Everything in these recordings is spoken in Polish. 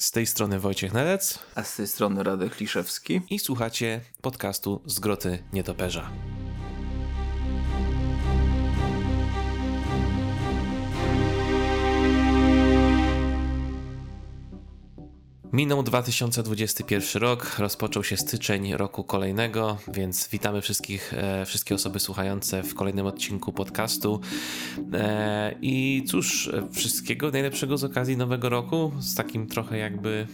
Z tej strony Wojciech Nelec. A z tej strony Radek Liszewski. I słuchacie podcastu z Groty Nietoperza. Minął 2021 rok, rozpoczął się styczeń roku kolejnego, więc witamy wszystkich, e, wszystkie osoby słuchające w kolejnym odcinku podcastu. E, I cóż, e, wszystkiego najlepszego z okazji nowego roku, z takim trochę jakby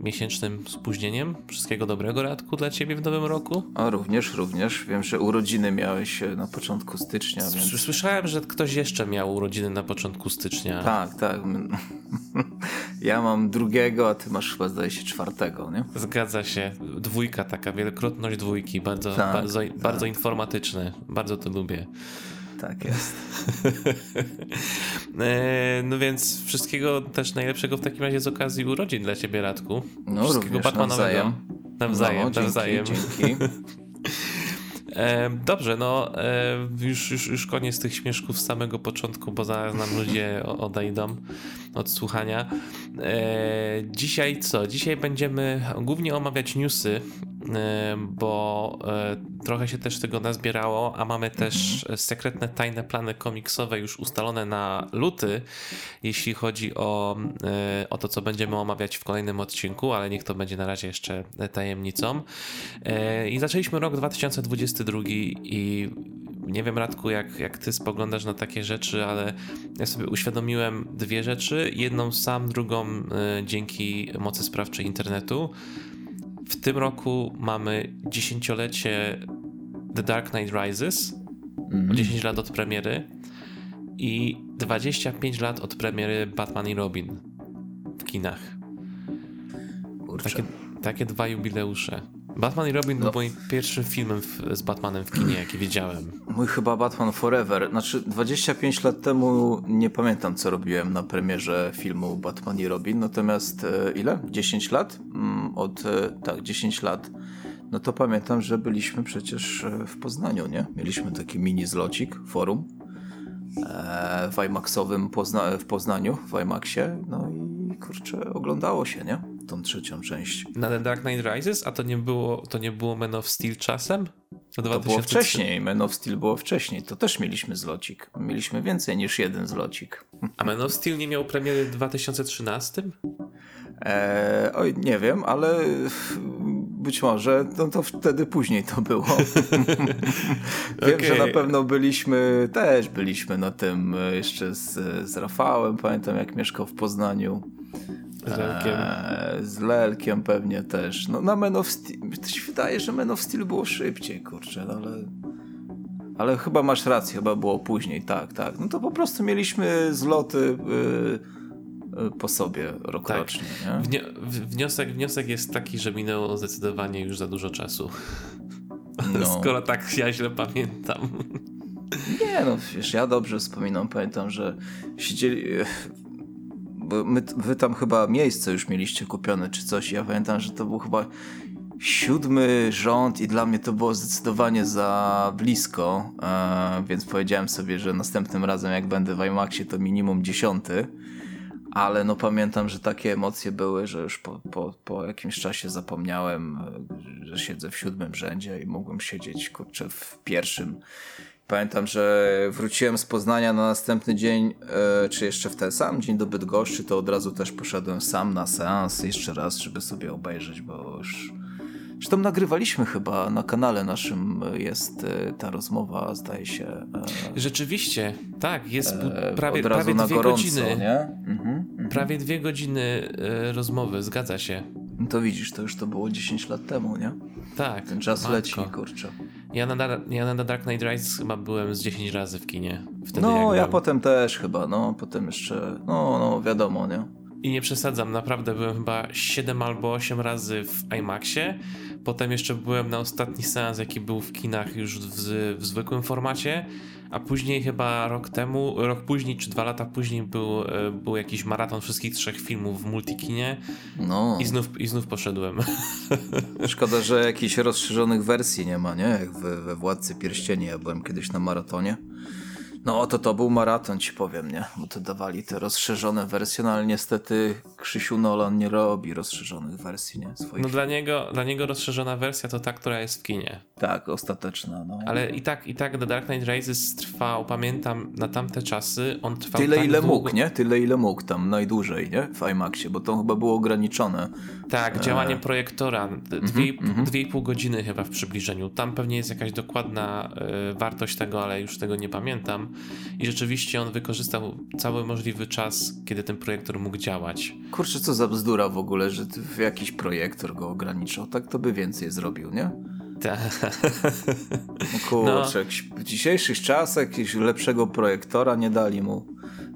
miesięcznym spóźnieniem. Wszystkiego dobrego, Radku, dla ciebie w nowym roku. A również, również. Wiem, że urodziny miałeś na początku stycznia. Więc... Słyszałem, że ktoś jeszcze miał urodziny na początku stycznia. Tak, tak. Ja mam drugiego, a ty masz chyba zdaje się czwartego, nie? Zgadza się. Dwójka, taka wielokrotność dwójki. Bardzo, tak, bardzo, tak. bardzo informatyczne. Bardzo to lubię. Tak jest. E, no więc wszystkiego też najlepszego w takim razie z okazji urodzin dla ciebie, Radku. No wszystkiego również, nawzajem. Nawzajem, no, nawzajem. Dzięki, dzięki. dobrze, no e, już, już, już koniec tych śmieszków z samego początku, bo zaraz nam ludzie odejdą od słuchania. E, dzisiaj co? Dzisiaj będziemy głównie omawiać newsy, bo trochę się też tego nazbierało, a mamy też sekretne, tajne plany komiksowe już ustalone na luty, jeśli chodzi o, o to, co będziemy omawiać w kolejnym odcinku, ale niech to będzie na razie jeszcze tajemnicą. I zaczęliśmy rok 2022 i nie wiem, Radku, jak, jak ty spoglądasz na takie rzeczy, ale ja sobie uświadomiłem dwie rzeczy. Jedną sam, drugą y, dzięki mocy sprawczej internetu. W tym roku mamy dziesięciolecie The Dark Knight Rises, mm -hmm. 10 lat od premiery i 25 lat od premiery Batman i Robin w kinach. Takie, takie dwa jubileusze. Batman i Robin no. był moim pierwszym filmem w, z Batmanem w kinie, jaki widziałem. Mój chyba Batman Forever. Znaczy 25 lat temu nie pamiętam co robiłem na premierze filmu Batman i Robin, natomiast e, ile? 10 lat? Mm, od, e, tak, 10 lat. No to pamiętam, że byliśmy przecież e, w Poznaniu, nie? Mieliśmy taki mini zlocik, forum e, w IMAXowym Pozna w Poznaniu, w IMAXie, no i kurczę, oglądało się, nie? Tą trzecią część. Na The Dark Knight Rises? A to nie było, to nie było Man of Steel czasem? To, było wcześniej, Man of Steel było wcześniej, to też mieliśmy zlocik. Mieliśmy więcej niż jeden zlocik. A Man of Steel nie miał premiery w 2013? Eee, oj, nie wiem, ale być może no to wtedy później to było. Wiem, okay. że na pewno byliśmy, też byliśmy na tym e, jeszcze z, z Rafałem, pamiętam jak mieszkał w Poznaniu. Z Lelkiem. Eee, z Lelkiem pewnie też. No na Men of Steel, to się wydaje, że Men of Steel było szybciej, kurczę, no ale... Ale chyba masz rację, chyba było później, tak, tak. No to po prostu mieliśmy zloty... Yy, po sobie rokrocznie. Tak. wniosek, wniosek jest taki, że minęło zdecydowanie już za dużo czasu. No. Skoro tak ja źle pamiętam. Nie, no wiesz, ja dobrze wspominam, pamiętam, że siedzieli... My, wy tam chyba miejsce już mieliście kupione czy coś. Ja pamiętam, że to był chyba siódmy rząd i dla mnie to było zdecydowanie za blisko, e, więc powiedziałem sobie, że następnym razem jak będę w IMAXie to minimum dziesiąty ale no pamiętam, że takie emocje były, że już po, po, po jakimś czasie zapomniałem, że siedzę w siódmym rzędzie i mogłem siedzieć kurczę w pierwszym. Pamiętam, że wróciłem z Poznania na następny dzień, e, czy jeszcze w ten sam dzień do Bydgoszczy, to od razu też poszedłem sam na seans jeszcze raz, żeby sobie obejrzeć, bo już Zresztą nagrywaliśmy chyba na kanale naszym jest e, ta rozmowa, zdaje się. E, Rzeczywiście, tak, jest e, prawie, prawie dwie gorąco, godziny. Nie? Mhm, mhm. Prawie dwie godziny rozmowy, zgadza się. No to widzisz, to już to było 10 lat temu, nie? Tak. Ten czas matko. leci, kurczę. Ja na, ja na Dark Knight Rises chyba byłem z 10 razy w kinie. Wtedy no, ja potem też chyba, no, potem jeszcze, no, no, wiadomo, nie? I nie przesadzam, naprawdę byłem chyba 7 albo 8 razy w IMAXie Potem jeszcze byłem na ostatni seans, jaki był w kinach już w, w zwykłym formacie, a później chyba rok temu, rok później czy dwa lata później był, e, był jakiś maraton wszystkich trzech filmów w multikinie no. i, znów, i znów poszedłem. Szkoda, że jakichś rozszerzonych wersji nie ma, nie? Jak we, we Władcy Pierścieni, ja byłem kiedyś na maratonie No to to był maraton, ci powiem, nie? Bo to dawali te rozszerzone wersje, no ale niestety Krzysiu Nolan nie robi rozszerzonych wersji, nie? Swoich. No dla niego, dla niego rozszerzona wersja to ta, która jest w kinie. Tak, ostateczna, no. Ale i tak, i tak The Dark Knight Rises trwał, pamiętam, na tamte czasy on trwał Tyle tak ile długo... mógł, nie? Tyle ile mógł tam najdłużej, nie? W IMAXie, bo to chyba było ograniczone. Tak, działanie E. projektora. d- Dwie, i pół- dwie i pół godziny chyba w przybliżeniu. Tam pewnie jest jakaś dokładna e, wartość tego, ale już tego nie pamiętam. I rzeczywiście on wykorzystał cały możliwy czas, kiedy ten projektor mógł działać. Kurczę, co za bzdura w ogóle, że jakiś projektor go ograniczał. Tak to by więcej zrobił, nie? Tak. No kurczę, jakiś- w dzisiejszych czasach jakiegoś lepszego projektora nie dali mu.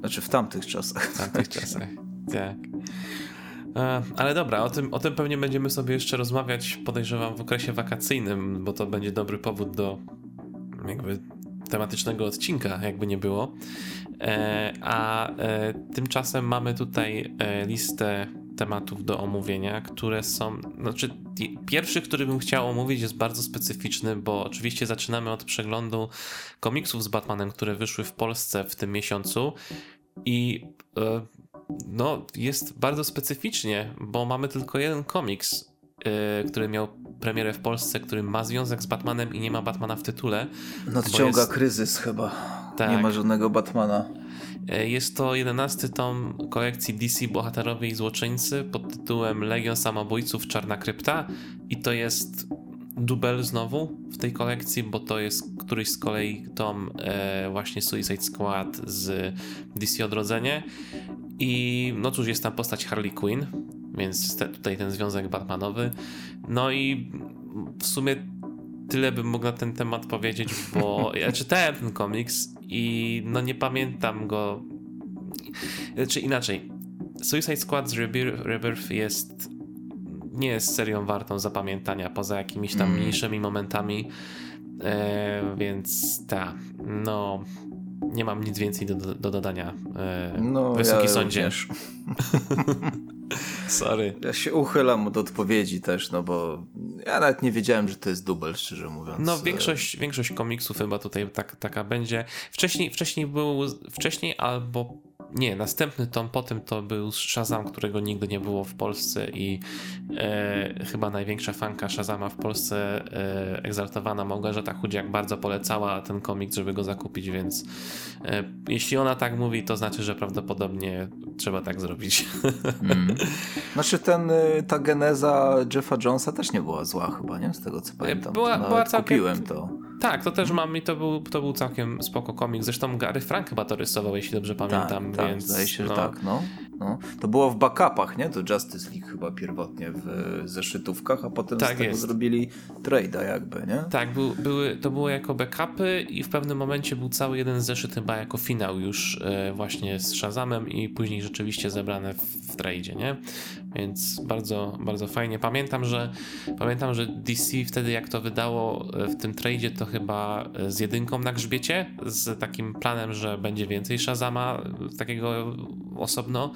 Znaczy w tamtych czasach. W tamtych czasach. Tak. E, Ale dobra, o tym, o tym pewnie będziemy sobie jeszcze rozmawiać, podejrzewam, w okresie wakacyjnym, bo to będzie dobry powód do jakby tematycznego odcinka, jakby nie było. E, A e, tymczasem mamy tutaj e, listę tematów do omówienia, które są. Znaczy, pierwszy, który bym chciał omówić, jest bardzo specyficzny, bo oczywiście zaczynamy od przeglądu komiksów z Batmanem, które wyszły w Polsce w tym miesiącu. I no, jest bardzo specyficznie, bo mamy tylko jeden komiks, e, który miał premierę w Polsce, który ma związek z Batmanem i nie ma Batmana w tytule. Nadciąga jest- kryzys chyba. Tak. Nie ma żadnego Batmana. E, Jest to jedenasty tom kolekcji DC Bohaterowie i Złoczyńcy pod tytułem Legion Samobójców Czarna Krypta i to jest dubel znowu w tej kolekcji, bo to jest któryś z kolei tom e, właśnie Suicide Squad z DC Odrodzenie i no cóż, jest tam postać Harley Quinn, więc te, tutaj ten związek Batmanowy. No i w sumie tyle bym mógł na ten temat powiedzieć, bo ja czytałem ten komiks i no nie pamiętam go. Czy inaczej, Suicide Squad Rebirth, Rebirth jest nie jest serią wartą zapamiętania poza jakimiś tam Mm. mniejszymi momentami, e, więc ta, no nie mam nic więcej do, do dodania. E, No, Wysoki ja sądzie. Sorry. Ja się uchylam od odpowiedzi też, no bo ja nawet nie wiedziałem, że to jest dubel, szczerze mówiąc. No, większość, większość komiksów chyba tutaj tak, taka będzie. Wcześniej, wcześniej był, wcześniej albo nie, następny tom po tym to był Shazam, którego nigdy nie było w Polsce i e, chyba największa fanka Shazama w Polsce, e, egzaltowana Małgorzata Chudziak bardzo polecała ten komiks, żeby go zakupić, więc e, jeśli ona tak mówi, to znaczy, że prawdopodobnie trzeba tak zrobić. Mm. Znaczy ten, y, ta geneza Jeffa Jonesa też nie była zła chyba, nie? Z tego co pamiętam. była- była całkiem- kupiłem to. Tak, to też mam i to był, to był całkiem spoko komiks. Zresztą Gary Frank chyba to rysował, jeśli dobrze pamiętam, tak, tak, więc zdaje się, że no, tak, no. no. To było w backupach, nie? To Justice League chyba pierwotnie w zeszytówkach, a potem Tak z tego jest. zrobili trade'a jakby, nie? Tak, był, były, to było jako backupy i w pewnym momencie był cały jeden zeszyt chyba jako finał już e, właśnie z Shazamem i później rzeczywiście zebrane w, w tradzie, nie? Więc bardzo, bardzo fajnie. Pamiętam, że pamiętam, że DC wtedy jak to wydało e, w tym tradzie, to chyba e, z jedynką na grzbiecie, z takim planem, że będzie więcej Shazama, e, takiego osobno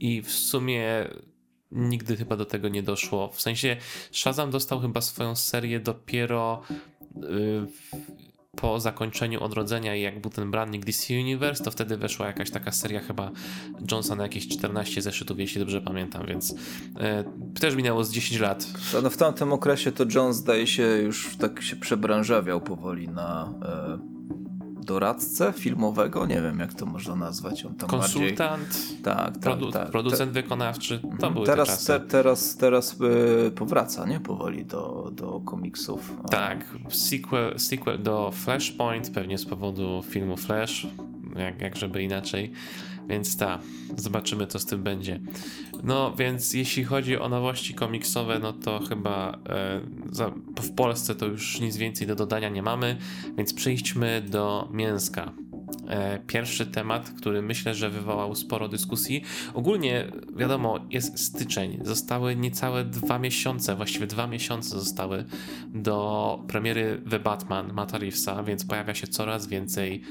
i w sumie nigdy chyba do tego nie doszło. W sensie Shazam dostał chyba swoją serię dopiero y, po zakończeniu odrodzenia i jak był ten branding DC Universe, to wtedy weszła jakaś taka seria chyba Jonesa na jakieś 14 zeszytów, jeśli dobrze pamiętam, więc y, też minęło z 10 lat. No w tamtym okresie to Jones zdaje się już tak się przebranżawiał powoli na e, doradcę filmowego, nie wiem jak to można nazwać. On tam bardziej... Konsultant, Tak, tak, produ- tak. producent wykonawczy, to Te, były te teraz, czasy. te, teraz, teraz e, powraca, nie? Powoli do, do komiksów. Tak, sequel, sequel do Flashpoint, pewnie z powodu filmu Flash, jak, jak żeby inaczej. Więc tak, zobaczymy co z tym będzie. No więc jeśli chodzi o nowości komiksowe, no to chyba e, za, w Polsce to już nic więcej do dodania nie mamy, więc przejdźmy do mięska. E, Pierwszy temat, który myślę, że wywołał sporo dyskusji. Ogólnie, wiadomo, jest styczeń. Zostały niecałe dwa miesiące, właściwie dwa miesiące zostały do premiery The Batman Matta więc pojawia się coraz więcej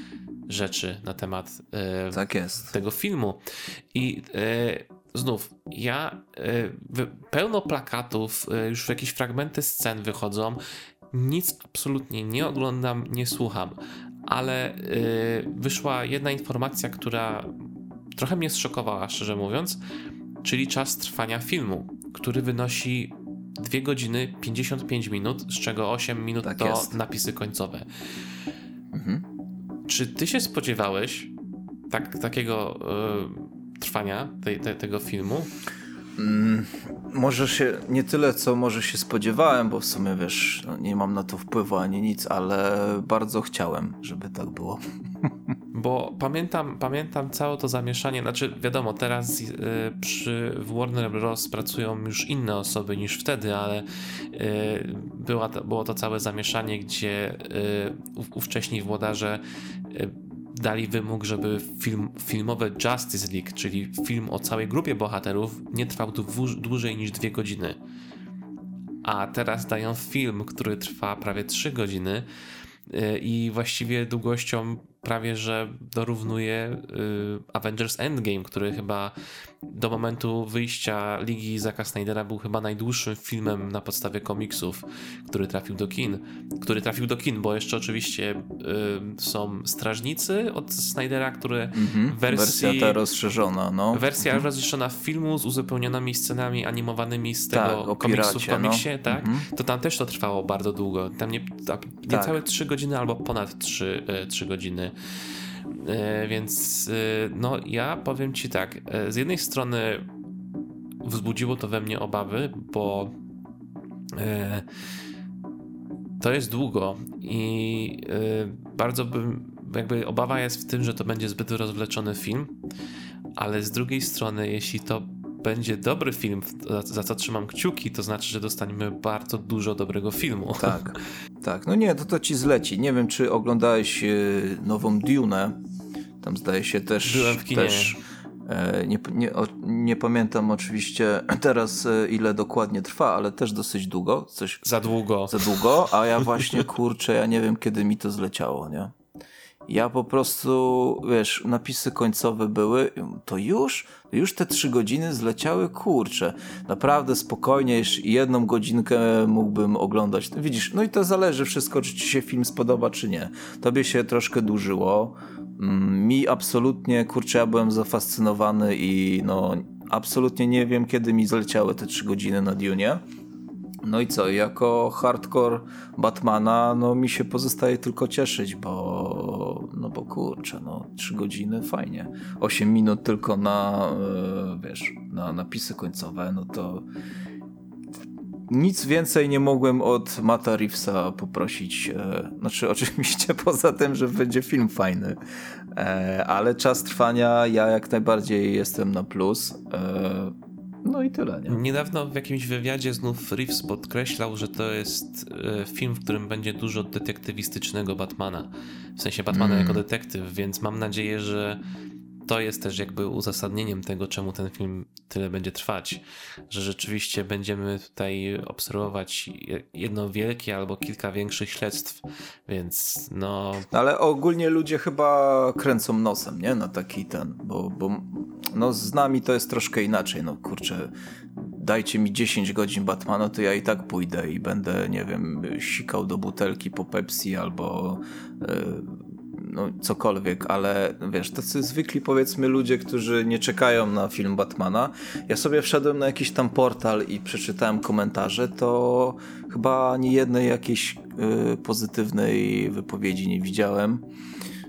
rzeczy na temat e, Tak tego filmu. I e, znów, ja e, pełno plakatów, e, już jakieś fragmenty scen wychodzą. Nic absolutnie nie oglądam, nie słucham. ale yy, wyszła jedna informacja, która trochę mnie zszokowała, szczerze mówiąc, czyli czas trwania filmu, który wynosi 2 godziny 55 minut, z czego 8 minut Tak to jest. napisy końcowe. Mhm. Czy ty się spodziewałeś tak, takiego y, trwania tej, te, tego filmu? Mm, może się, nie tyle co może się spodziewałem, bo w sumie wiesz, no, nie mam na to wpływu ani nic, ale bardzo chciałem, żeby tak było. Bo pamiętam, pamiętam całe to zamieszanie, znaczy wiadomo, teraz y, przy Warner Bros. pracują już inne osoby niż wtedy, ale y, była to, było to całe zamieszanie, gdzie y, ów, ówcześni włodarze y, dali wymóg, żeby film, filmowy Justice League, czyli film o całej grupie bohaterów, nie trwał dłużej niż dwie godziny. A teraz dają film, który trwa prawie 3 godziny y, i właściwie długością prawie że dorównuje y, Avengers Endgame, który chyba do momentu wyjścia Ligi Zaka Snydera był chyba najdłuższym filmem na podstawie komiksów, który trafił do kin. Który trafił do kin, bo jeszcze oczywiście y, są Strażnicy od Snydera, które Mhm. wersji... Wersja ta rozszerzona, no. Wersja rozliczona filmu z uzupełnionymi scenami animowanymi z Tak, tego o komiksu w no. komiksie, tak? Mhm. To tam też to trwało bardzo długo. Tam nie, tak, niecałe 3 godziny albo ponad 3, e, 3 godziny. E, Więc e, no ja powiem ci tak, e, z jednej strony wzbudziło to we mnie obawy, bo to jest długo i bardzo bym, jakby obawa jest w tym, że to będzie zbyt rozwleczony film, ale z drugiej strony, jeśli to będzie dobry film, za, za co trzymam kciuki, to znaczy, że dostaniemy bardzo dużo dobrego filmu. Tak, tak. No nie, to to ci zleci. Nie wiem, czy oglądałeś e, nową Dune. Tam zdaje się też... Byłem w kinie. Też, e, nie, nie, nie pamiętam oczywiście teraz, e, ile dokładnie trwa, ale też dosyć długo. Coś Za długo. za długo, a ja właśnie, kurczę, ja nie wiem, kiedy mi to zleciało, nie? Ja po prostu, wiesz, napisy końcowe były, to już? Już te trzy godziny zleciały? Kurczę, naprawdę spokojnie, jeszcze jedną godzinkę mógłbym oglądać. Widzisz, no i to zależy wszystko, czy ci się film spodoba, czy nie. Tobie się troszkę dłużyło, Mm, mi absolutnie, kurczę, ja byłem zafascynowany i no, absolutnie nie wiem, kiedy mi zleciały te trzy godziny na Dune. No i co, jako hardcore Batmana, no mi się pozostaje tylko cieszyć, bo no bo kurczę, no trzy godziny fajnie. 8 minut tylko na, e, wiesz, na napisy końcowe, no to nic więcej nie mogłem od Mata Reevesa poprosić. E, znaczy, oczywiście poza tym, że będzie film fajny, e, ale czas trwania ja jak najbardziej jestem na plus. No i tyle, nie? Niedawno w jakimś wywiadzie znów Reeves podkreślał, że to jest e, film, w którym będzie dużo detektywistycznego Batmana. W sensie Batmana Mm. jako detektyw, więc mam nadzieję, że to jest też jakby uzasadnieniem tego, czemu ten film tyle będzie trwać. Że rzeczywiście będziemy tutaj obserwować jedno wielkie albo kilka większych śledztw, więc no Ale ogólnie ludzie chyba kręcą nosem, nie? Na taki ten, bo, bo no z nami to jest troszkę inaczej, no kurczę, dajcie mi 10 godzin Batmana, to ja i tak pójdę i będę, nie wiem, sikał do butelki po Pepsi albo yy, no cokolwiek, ale wiesz, tacy zwykli powiedzmy ludzie, którzy nie czekają na film Batmana. Ja sobie wszedłem na jakiś tam portal i przeczytałem komentarze, to chyba ani jednej jakiejś y, pozytywnej wypowiedzi nie widziałem,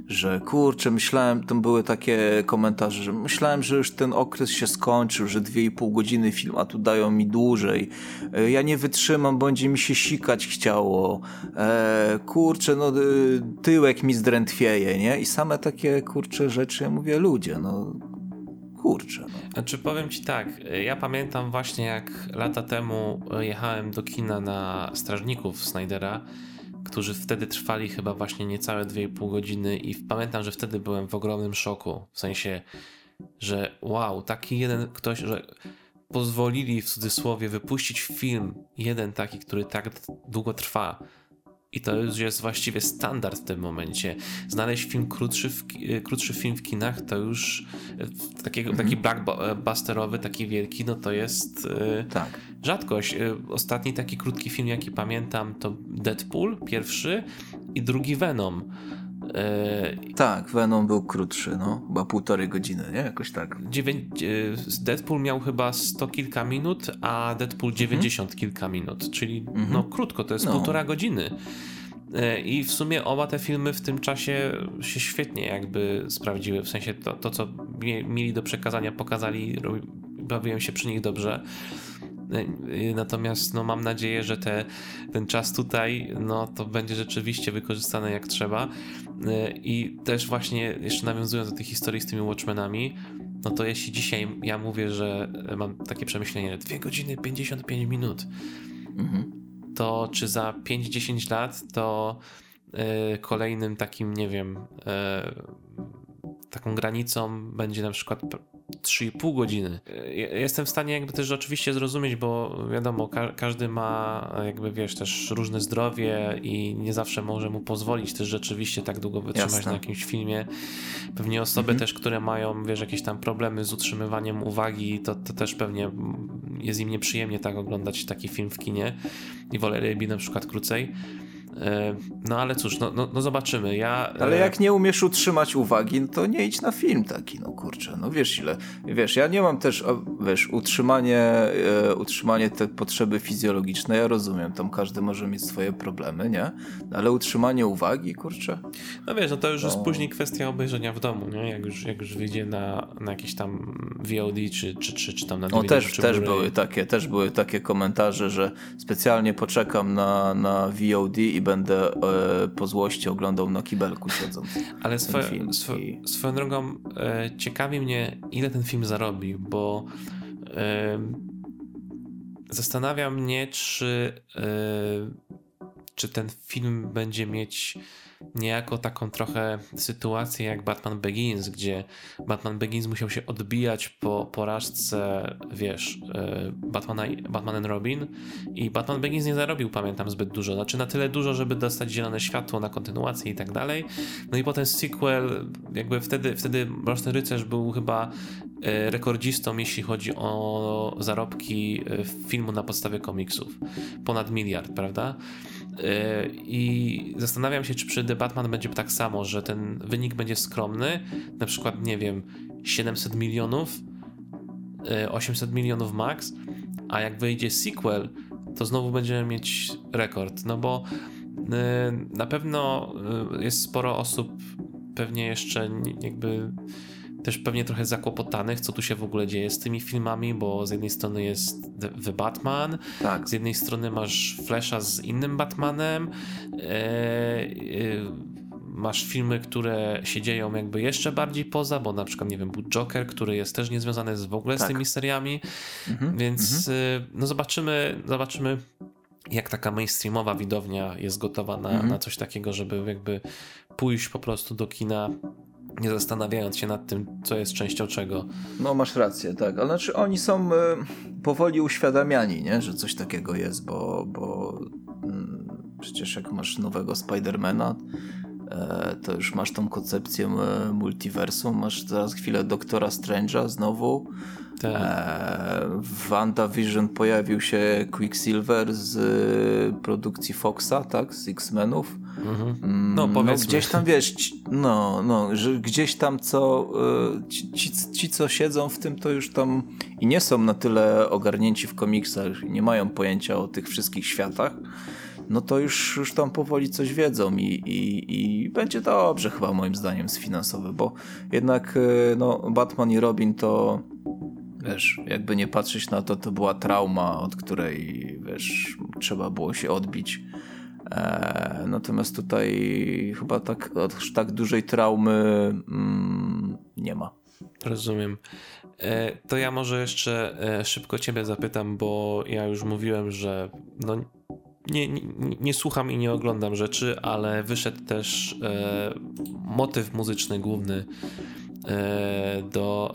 że kurczę, myślałem, tam były takie komentarze, że myślałem, że już ten okres się skończył, że 2,5 godziny film, a tu dają mi dłużej. E, Ja nie wytrzymam, będzie mi się sikać chciało. E, kurczę, no y, tyłek mi zdrętwieje, nie? I same takie kurcze rzeczy, ja mówię, ludzie, no kurczę. No. Znaczy powiem ci tak, ja pamiętam właśnie jak lata temu jechałem do kina na Strażników Snydera, którzy wtedy trwali chyba właśnie niecałe 2,5 godziny i pamiętam, że wtedy byłem w ogromnym szoku, w sensie, że wow, taki jeden ktoś, że pozwolili w cudzysłowie wypuścić film, jeden taki, który tak długo trwa. I to już jest właściwie standard w tym momencie. Znaleźć film krótszy, w, ki- krótszy film w kinach to już e, takiego, taki blockbusterowy, taki wielki, no to jest e, Tak. rzadkość. E, Ostatni taki krótki film, jaki pamiętam, to Deadpool, pierwszy i drugi Venom. E, tak, Venom był krótszy, no, chyba półtorej godziny, nie? Jakoś tak. Dziewię- e, Deadpool miał chyba 100 kilka minut, a Deadpool 90 mhm. kilka minut, czyli mhm. no krótko, to jest no. półtora godziny. E, I w sumie oba te filmy w tym czasie się świetnie jakby sprawdziły, w sensie to, to co mieli do przekazania, pokazali, bawiłem się przy nich dobrze. E, natomiast no, mam nadzieję, że te, ten czas tutaj no, to będzie rzeczywiście wykorzystane jak trzeba. E, I też właśnie jeszcze nawiązując do tej historii z tymi Watchmenami, no to jeśli dzisiaj ja mówię, że mam takie przemyślenie 2 godziny 55 minut, mhm to czy za 5-10 lat to yy, kolejnym takim, nie wiem, taką granicą będzie na przykład 3,5 godziny. Jestem w stanie jakby też oczywiście zrozumieć, bo wiadomo, ka każdy ma jakby, wiesz, też różne zdrowie i nie zawsze może mu pozwolić też rzeczywiście tak długo wytrzymać Jasne. na jakimś filmie. Pewnie osoby mhm. też, które mają, wiesz, jakieś tam problemy z utrzymywaniem uwagi, to, to też pewnie jest im nieprzyjemnie tak oglądać taki film w kinie i woleliby na przykład krócej. E, no ale cóż, no, no, no, zobaczymy. Ja, ale jak nie umiesz utrzymać uwagi, no to nie idź na film taki, no kurczę, no wiesz ile. Wiesz, ja nie mam też, wiesz, utrzymanie, e, utrzymanie te potrzeby fizjologiczne, ja rozumiem, tam każdy może mieć swoje problemy, nie? Ale utrzymanie uwagi, kurczę. No wiesz, no to już no. jest później kwestia obejrzenia w domu, nie? Jak już, jak już wyjdzie na, na jakieś tam VOD, czy, czy, czy, czy tam na DVD, No też, też były takie, też były takie komentarze, że specjalnie poczekam na, na VOD i będę e, po złości oglądał na kibelku siedząc. Ale swo, swo, i... swoją drogą e, ciekawi mnie, ile ten film zarobi, bo e, zastanawia mnie, czy, e, czy ten film będzie mieć niejako taką trochę sytuację jak Batman Begins, gdzie Batman Begins musiał się odbijać po porażce, wiesz, e, Batmana, Batman and Robin i Batman Begins nie zarobił, pamiętam, zbyt dużo. Znaczy na tyle dużo, żeby dostać zielone światło na kontynuację i tak dalej. No i potem sequel, jakby wtedy, wtedy Mroczny Rycerz był chyba e, rekordzistą, jeśli chodzi o zarobki e, filmu na podstawie komiksów. Ponad miliard, prawda? I zastanawiam się, czy przy The Batman będzie tak samo, że ten wynik będzie skromny, na przykład, nie wiem, 700 milionów, 800 milionów max, a jak wyjdzie sequel, to znowu będziemy mieć rekord, no bo na pewno jest sporo osób pewnie jeszcze jakby też pewnie trochę zakłopotanych, co tu się w ogóle dzieje z tymi filmami, bo z jednej strony jest The, Batman, tak. z jednej strony masz Flasha z innym Batmanem, e, e, masz filmy, które się dzieją jakby jeszcze bardziej poza, bo na przykład, nie wiem, był Joker, który jest też niezwiązany z, w ogóle tak. z tymi seriami, mhm. więc mhm. no zobaczymy, zobaczymy jak taka mainstreamowa widownia jest gotowa na, mhm. na coś takiego, żeby jakby pójść po prostu do kina nie zastanawiając się nad tym, co jest częścią czego. No masz rację, tak. Ale znaczy oni są y, powoli uświadamiani, nie? że coś takiego jest, bo, bo y, przecież jak masz nowego Spidermana, y, to już masz tą koncepcję e, multiversum, masz teraz chwilę Doktora Strange'a znowu. Tak. E, w WandaVision pojawił się Quicksilver z produkcji Foxa, tak? Z X-Menów. Mhm. Mm, no, powiedzmy. No, gdzieś tam wiesz, no, no, że gdzieś tam co e, ci, ci, ci, co siedzą w tym, to już tam i nie są na tyle ogarnięci w komiksach nie mają pojęcia o tych wszystkich światach, no to już, już tam powoli coś wiedzą i, i, i będzie dobrze chyba moim zdaniem sfinansowy, bo jednak e, no, Batman i Robin to wiesz, jakby nie patrzeć na to, to była trauma, od której wiesz, trzeba było się odbić E, natomiast tutaj chyba tak, tak dużej traumy mm, nie ma. Rozumiem. E, to ja może jeszcze e, szybko Ciebie zapytam, bo ja już mówiłem, że no, nie, nie, nie, słucham i nie oglądam rzeczy, ale wyszedł też motyw muzyczny główny do,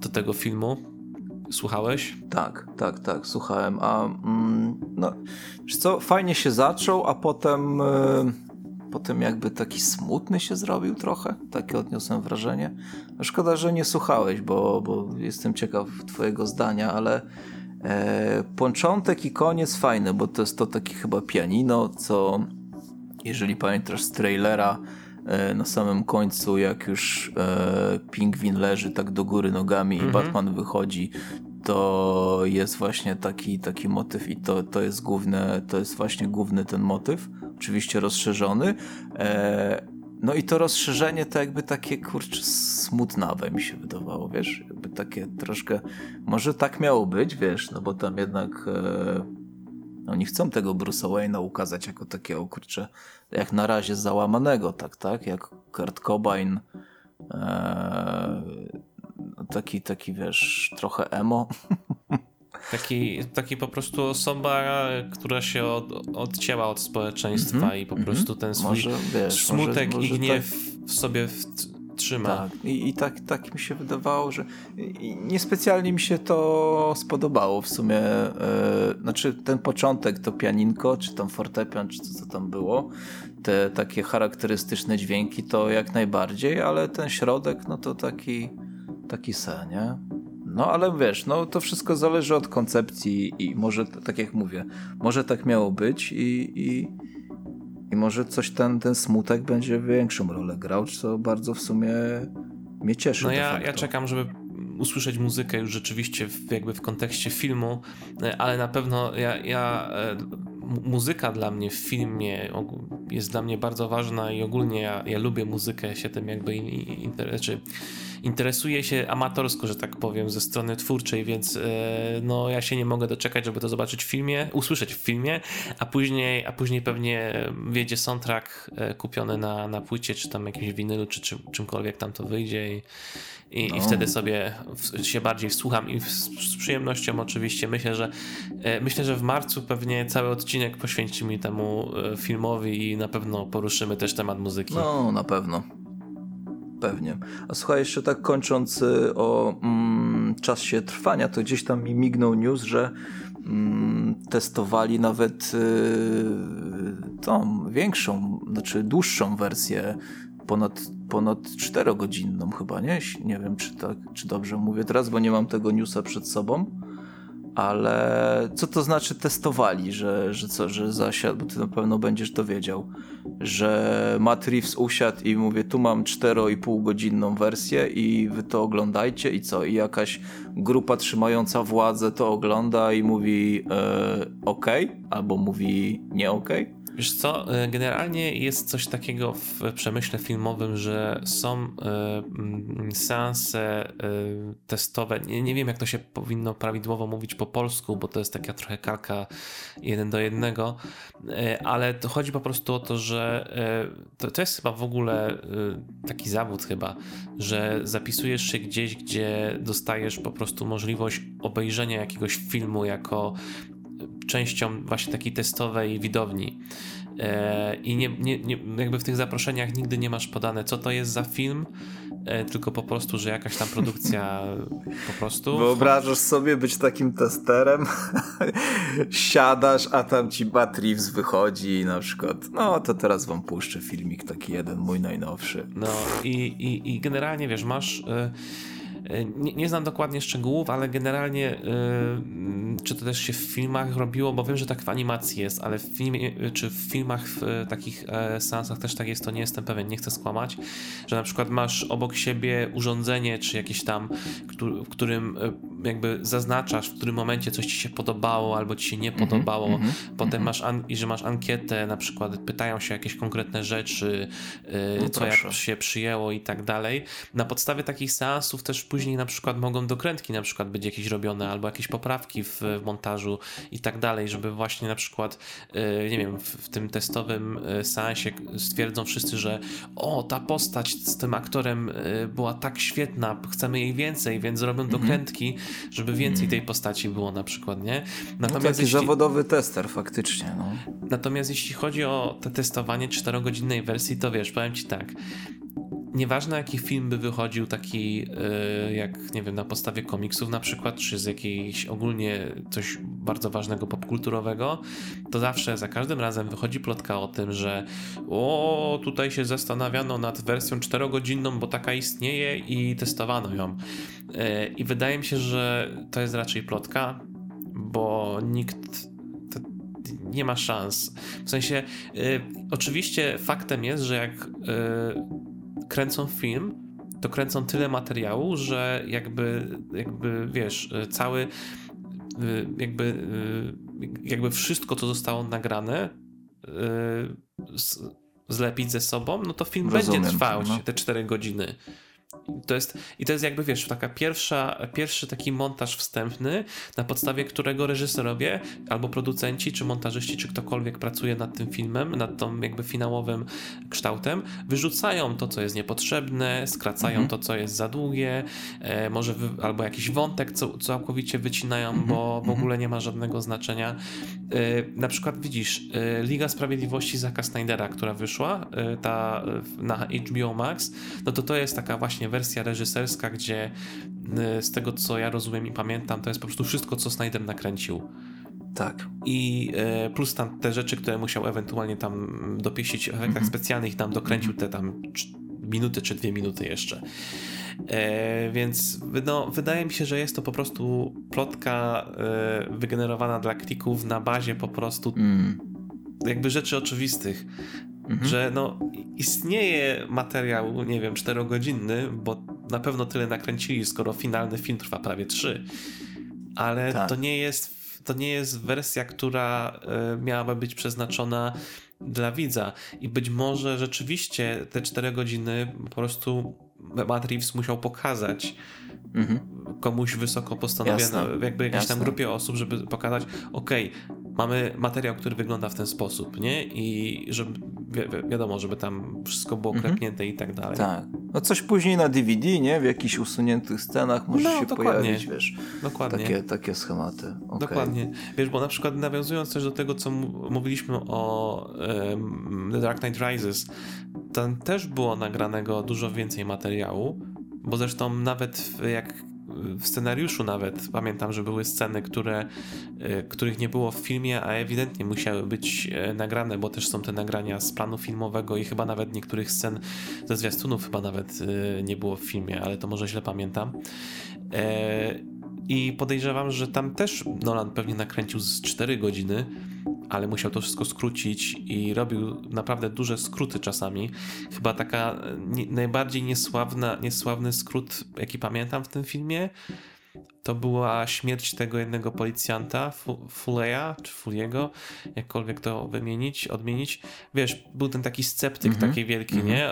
do tego filmu Słuchałeś? Tak, tak, tak, słuchałem. A mm, no, co, fajnie się zaczął, a potem, yy, potem jakby taki smutny się zrobił trochę. Takie odniosłem wrażenie. Szkoda, że nie słuchałeś, bo, bo jestem ciekaw twojego zdania, ale e, początek i koniec fajny, bo to jest to takie chyba pianino, co jeżeli pamiętasz z trailera, e, na samym końcu, jak już e, pingwin leży tak do góry nogami mhm. i Batman wychodzi, to jest właśnie taki, taki motyw i to, to jest główne, to jest właśnie główny ten motyw, oczywiście rozszerzony. E, no i to rozszerzenie to jakby takie, kurczę, smutnawe mi się wydawało, wiesz, jakby takie troszkę, może tak miało być, wiesz, no bo tam jednak e, oni chcą tego Bruce'a Wayne'a ukazać jako takiego, kurczę, jak na razie załamanego, tak, tak, jak Kurt Cobain, e, taki, taki, wiesz, trochę emo. Taki, taki po prostu osoba, która się od, odcięła od społeczeństwa mm -hmm, i po mm -hmm. prostu ten swój może, wiesz, smutek może, może i gniew tak. w sobie w, trzyma. Tak, i, i tak, tak mi się wydawało, że niespecjalnie mi się to spodobało w sumie. E, znaczy ten początek, to pianinko, czy tam fortepian, czy co, co tam było, te takie charakterystyczne dźwięki, to jak najbardziej, ale ten środek, no to taki, taki se, nie? No ale wiesz, no to wszystko zależy od koncepcji i może, tak jak mówię, może tak miało być i, i, i może coś ten, ten smutek będzie większą rolę grał, co bardzo w sumie mnie cieszy. No ja, ja czekam, żeby usłyszeć muzykę już rzeczywiście w, jakby w kontekście filmu, e, ale na pewno ja, ja e, muzyka dla mnie w filmie jest dla mnie bardzo ważna i ogólnie ja, ja lubię muzykę, się tym jakby czy interesuję się amatorsko, że tak powiem, ze strony twórczej, więc e, no ja się nie mogę doczekać, żeby to zobaczyć w filmie, usłyszeć w filmie, a później, a później pewnie wjedzie soundtrack e, kupiony na, na płycie, czy tam jakimś winylu, czy czym, czymkolwiek tam to wyjdzie i, i, no. i wtedy sobie w, się bardziej wsłucham i w, z przyjemnością oczywiście myślę, że e, myślę, że w marcu pewnie cały odcinek poświęcimy temu filmowi i na pewno poruszymy też temat muzyki. No, na pewno. Pewnie. A słuchaj, jeszcze tak kończąc y, o mm, czasie trwania, to gdzieś tam mi mignął news, że mm, testowali nawet y, tą większą, znaczy dłuższą wersję, ponad, ponad 4-godzinną chyba, nie? Nie wiem, czy tak, czy dobrze mówię teraz, bo nie mam tego newsa przed sobą ale co to znaczy testowali, że, że co, że zasiadł, bo ty na pewno będziesz to wiedział, że Matt Reeves usiadł i mówię, tu mam 4,5 godzinną wersję i wy to oglądajcie i co, i jakaś grupa trzymająca władzę to ogląda i mówi e, ok, albo mówi nie ok. Wiesz co, e, generalnie jest coś takiego w przemyśle filmowym, że są y, seanse y, testowe. Nie, nie, wiem, jak to się powinno prawidłowo mówić po polsku, bo to jest taka trochę kalka jeden do jednego, y, ale to chodzi po prostu o to, że to, to jest chyba w ogóle taki zawód chyba, że zapisujesz się gdzieś, gdzie dostajesz po prostu możliwość obejrzenia jakiegoś filmu jako częścią właśnie takiej testowej widowni. E, I nie, nie, nie, jakby w tych zaproszeniach nigdy nie masz podane, co to jest za film, e, tylko po prostu, że jakaś tam produkcja po prostu. Wyobrażasz sobie być takim testerem? Siadasz, a tam ci Reeves wychodzi i na przykład, no to teraz wam puszczę filmik taki jeden, mój najnowszy. No i, i, i generalnie wiesz, masz. Y nie, nie, znam dokładnie szczegółów, ale generalnie yy, czy to też się w filmach robiło, bo wiem, że tak w animacji jest, ale w filmie, czy w filmach w takich e, seansach też tak jest, to nie jestem pewien, nie chcę skłamać, że na przykład masz obok siebie urządzenie, czy jakieś tam, w którym e, jakby zaznaczasz, w którym momencie coś ci się podobało albo ci się nie mhm, podobało, mm -hmm, potem -hmm. masz i że masz ankietę, na przykład pytają się jakieś konkretne rzeczy, no co jak się przyjęło i tak dalej. Na podstawie takich seansów też później na przykład mogą dokrętki na przykład być jakieś robione, albo jakieś poprawki w, w montażu i tak dalej, żeby właśnie na przykład, yy, nie wiem, w, w, tym testowym yy, seansie stwierdzą wszyscy, że o, ta postać z tym aktorem yy, była tak świetna, chcemy jej więcej, więc zrobią mhm. dokrętki, żeby więcej mhm. tej postaci było na przykład, nie? Natomiast no taki jeśli... zawodowy tester faktycznie, no. Natomiast jeśli chodzi o te testowanie 4-godzinnej wersji, to wiesz, powiem ci tak, nieważne jaki film by wychodził taki yy, jak, nie wiem, na podstawie komiksów na przykład, czy z jakiejś ogólnie coś bardzo ważnego popkulturowego, to zawsze za każdym razem wychodzi plotka o tym, że o, tutaj się zastanawiano nad wersją czterogodzinną, bo taka istnieje i testowano ją. Yy, I wydaje mi się, że to jest raczej plotka, bo nikt nie ma szans. W sensie, y, oczywiście faktem jest, że jak y, kręcą film, to kręcą tyle materiału, że jakby, jakby wiesz, y, cały y, jakby, y, jakby wszystko, co zostało nagrane, zlepić ze sobą, no to film Rozumiem, będzie trwał no. te 4 godziny. To jest, I to jest jakby, wiesz, taka pierwsza, pierwszy taki montaż wstępny, na podstawie którego reżyserowie, albo producenci, czy montażyści, czy ktokolwiek pracuje nad tym filmem, nad tą jakby finałowym kształtem, wyrzucają to, co jest niepotrzebne, skracają Mhm. to, co jest za długie, e, może wy, albo jakiś wątek co, całkowicie wycinają, Mhm. bo w ogóle nie ma żadnego znaczenia. E, na przykład widzisz, e, Liga Sprawiedliwości Zaka Snydera, która wyszła, e, ta na HBO Max, no to to jest taka właśnie wersja reżyserska, gdzie e, z tego co ja rozumiem i pamiętam, to jest po prostu wszystko, co Snyder nakręcił. Tak. I e, plus tam te rzeczy, które musiał ewentualnie tam dopieścić w efektach Mhm. specjalnych, tam dokręcił te tam minuty czy dwie minuty jeszcze. E, więc no, wydaje mi się, że jest to po prostu plotka e, wygenerowana dla klików na bazie po prostu Mm. jakby rzeczy oczywistych, Mhm. że no istnieje materiał, nie wiem, czterogodzinny, bo na pewno tyle nakręcili, skoro finalny film trwa prawie trzy. Ale Tak. to nie jest to nie jest wersja, która e, miałaby być przeznaczona dla widza. I być może rzeczywiście te cztery godziny po prostu Matt Reeves musiał pokazać Mhm. komuś wysoko postanowiono, Jasne. jakby jakiejś tam Jasne. grupie osób, żeby pokazać, okej, mamy materiał, który wygląda w ten sposób, nie? I żeby, wi wi wiadomo, żeby tam wszystko było Mhm. klepnięte i tak dalej. Tak. No coś później na DVD, nie? W jakichś usuniętych scenach może No, się dokładnie. pojawić, wiesz. Dokładnie. Takie, takie schematy. Okej. Dokładnie. Wiesz, bo na przykład nawiązując też do tego, co mówiliśmy o em, The Dark Knight Rises, tam też było nagranego dużo więcej materiału, bo zresztą nawet jak w scenariuszu nawet pamiętam, że były sceny, które, e, których nie było w filmie, a ewidentnie musiały być e, nagrane, bo też są te nagrania z planu filmowego i chyba nawet niektórych scen ze zwiastunów chyba nawet e, nie było w filmie, ale to może źle pamiętam. I podejrzewam, że tam też Nolan pewnie nakręcił z 4 godziny, ale musiał to wszystko skrócić i robił naprawdę duże skróty czasami. Chyba taka e, najbardziej niesławna, niesławny skrót, jaki pamiętam w tym filmie, to była śmierć tego jednego policjanta, Fu- Fuleya, czy Fuliego, jakkolwiek to wymienić, odmienić. Wiesz, był ten taki sceptyk Mhm. taki wielki, Mhm. nie?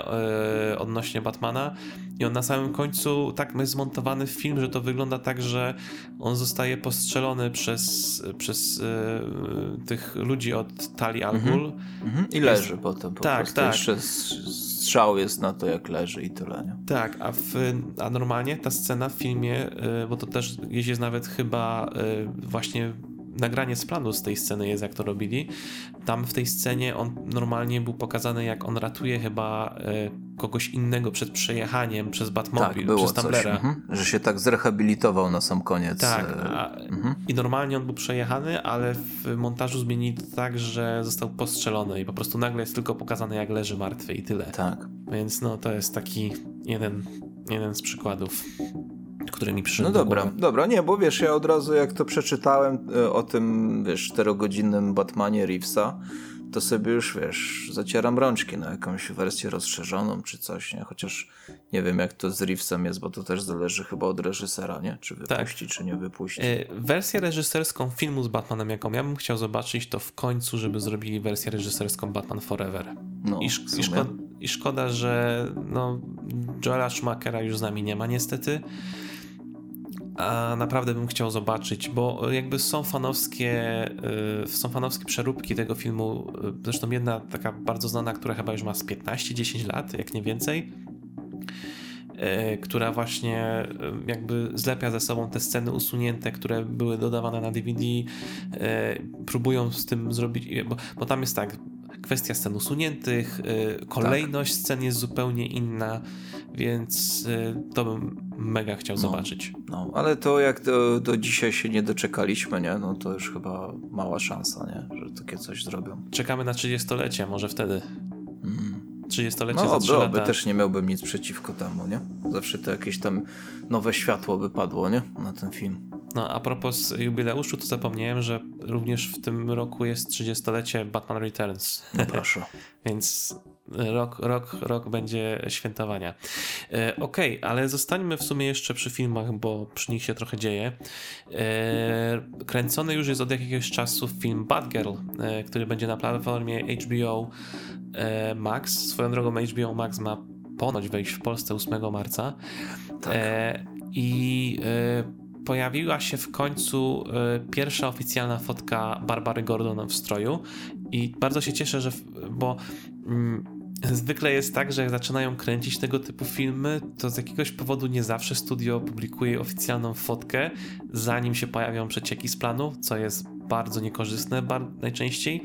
E, odnośnie Batmana. I on na samym końcu tak jest zmontowany film, że to wygląda tak, że on zostaje postrzelony przez, przez e, tych ludzi od Tali Al Ghul. Mhm. I leży potem po Tak, prostu. tak. Jeszcze strzał jest na to, jak leży i tyle, nie? Tak, a, w, a normalnie ta scena w filmie, y, bo to też gdzieś jest nawet chyba y, właśnie nagranie z planu z tej sceny jest, jak to robili. Tam w tej scenie on normalnie był pokazany, jak on ratuje chyba y, kogoś innego przed przejechaniem przez Batmobil, Tak, przez. Tumblera. Mhm. Że się tak zrehabilitował na sam koniec. Tak, e, a, mhm. i normalnie on był przejechany, ale w montażu zmienili to tak, że został postrzelony i po prostu nagle jest tylko pokazane, jak leży martwy i tyle. Tak. Więc no to jest taki jeden, jeden z przykładów, który mi przyszedł No do dobra, głowy. dobra, nie, bo wiesz, ja od razu jak to przeczytałem e, o tym, wiesz, czterogodzinnym Batmanie Reevesa, to sobie już, wiesz, zacieram rączki na jakąś wersję rozszerzoną czy coś, nie? Chociaż nie wiem, jak to z Reevesem jest, bo to też zależy chyba od reżysera, nie? Czy wypuści, czy nie wypuści. E, Wersję reżyserską filmu z Batmanem, jaką ja bym chciał zobaczyć, to w końcu, żeby zrobili wersję reżyserską Batman Forever. No, I, i, szkoda, I szkoda, że no, Joela Schumachera już z nami nie ma niestety. A naprawdę bym chciał zobaczyć, bo jakby są fanowskie, y, są fanowskie przeróbki tego filmu. Zresztą jedna taka bardzo znana, która chyba już ma z 15-10 lat, jak nie więcej. y, Która właśnie y, jakby zlepia ze sobą te sceny usunięte, które były dodawane na DVD. Próbują z tym zrobić, bo, bo tam jest tak, kwestia scen usuniętych, y, kolejność scen jest zupełnie inna, więc y, to bym mega chciał No. zobaczyć. No, ale to jak do, do dzisiaj się nie doczekaliśmy, nie? No to już chyba mała szansa, nie? Że takie coś zrobią. Czekamy na 30-lecie, może wtedy. Mm. 30-lecie za No, 3 oby, oby lata. też nie miałbym nic przeciwko temu, nie? Zawsze to jakieś tam nowe światło by padło, nie? Na ten film. No, a propos jubileuszu, to zapomniałem, że również w tym roku jest 30-lecie Batman Returns. No proszę. Więc rok, rok, rok będzie świętowania. E, Okej, okay, ale zostańmy w sumie jeszcze przy filmach, bo przy nich się trochę dzieje. E, kręcony już jest od jakiegoś czasu film Batgirl, e, który będzie na platformie HBO e, Max. Swoją drogą HBO Max ma ponoć wejść w Polsce 8 marca. Tak. E, I e, pojawiła się w końcu pierwsza oficjalna fotka Barbary Gordon w stroju i bardzo się cieszę, że bo mm, zwykle jest tak, że jak zaczynają kręcić tego typu filmy, to z jakiegoś powodu nie zawsze studio publikuje oficjalną fotkę, zanim się pojawią przecieki z planu, co jest bardzo niekorzystne najczęściej.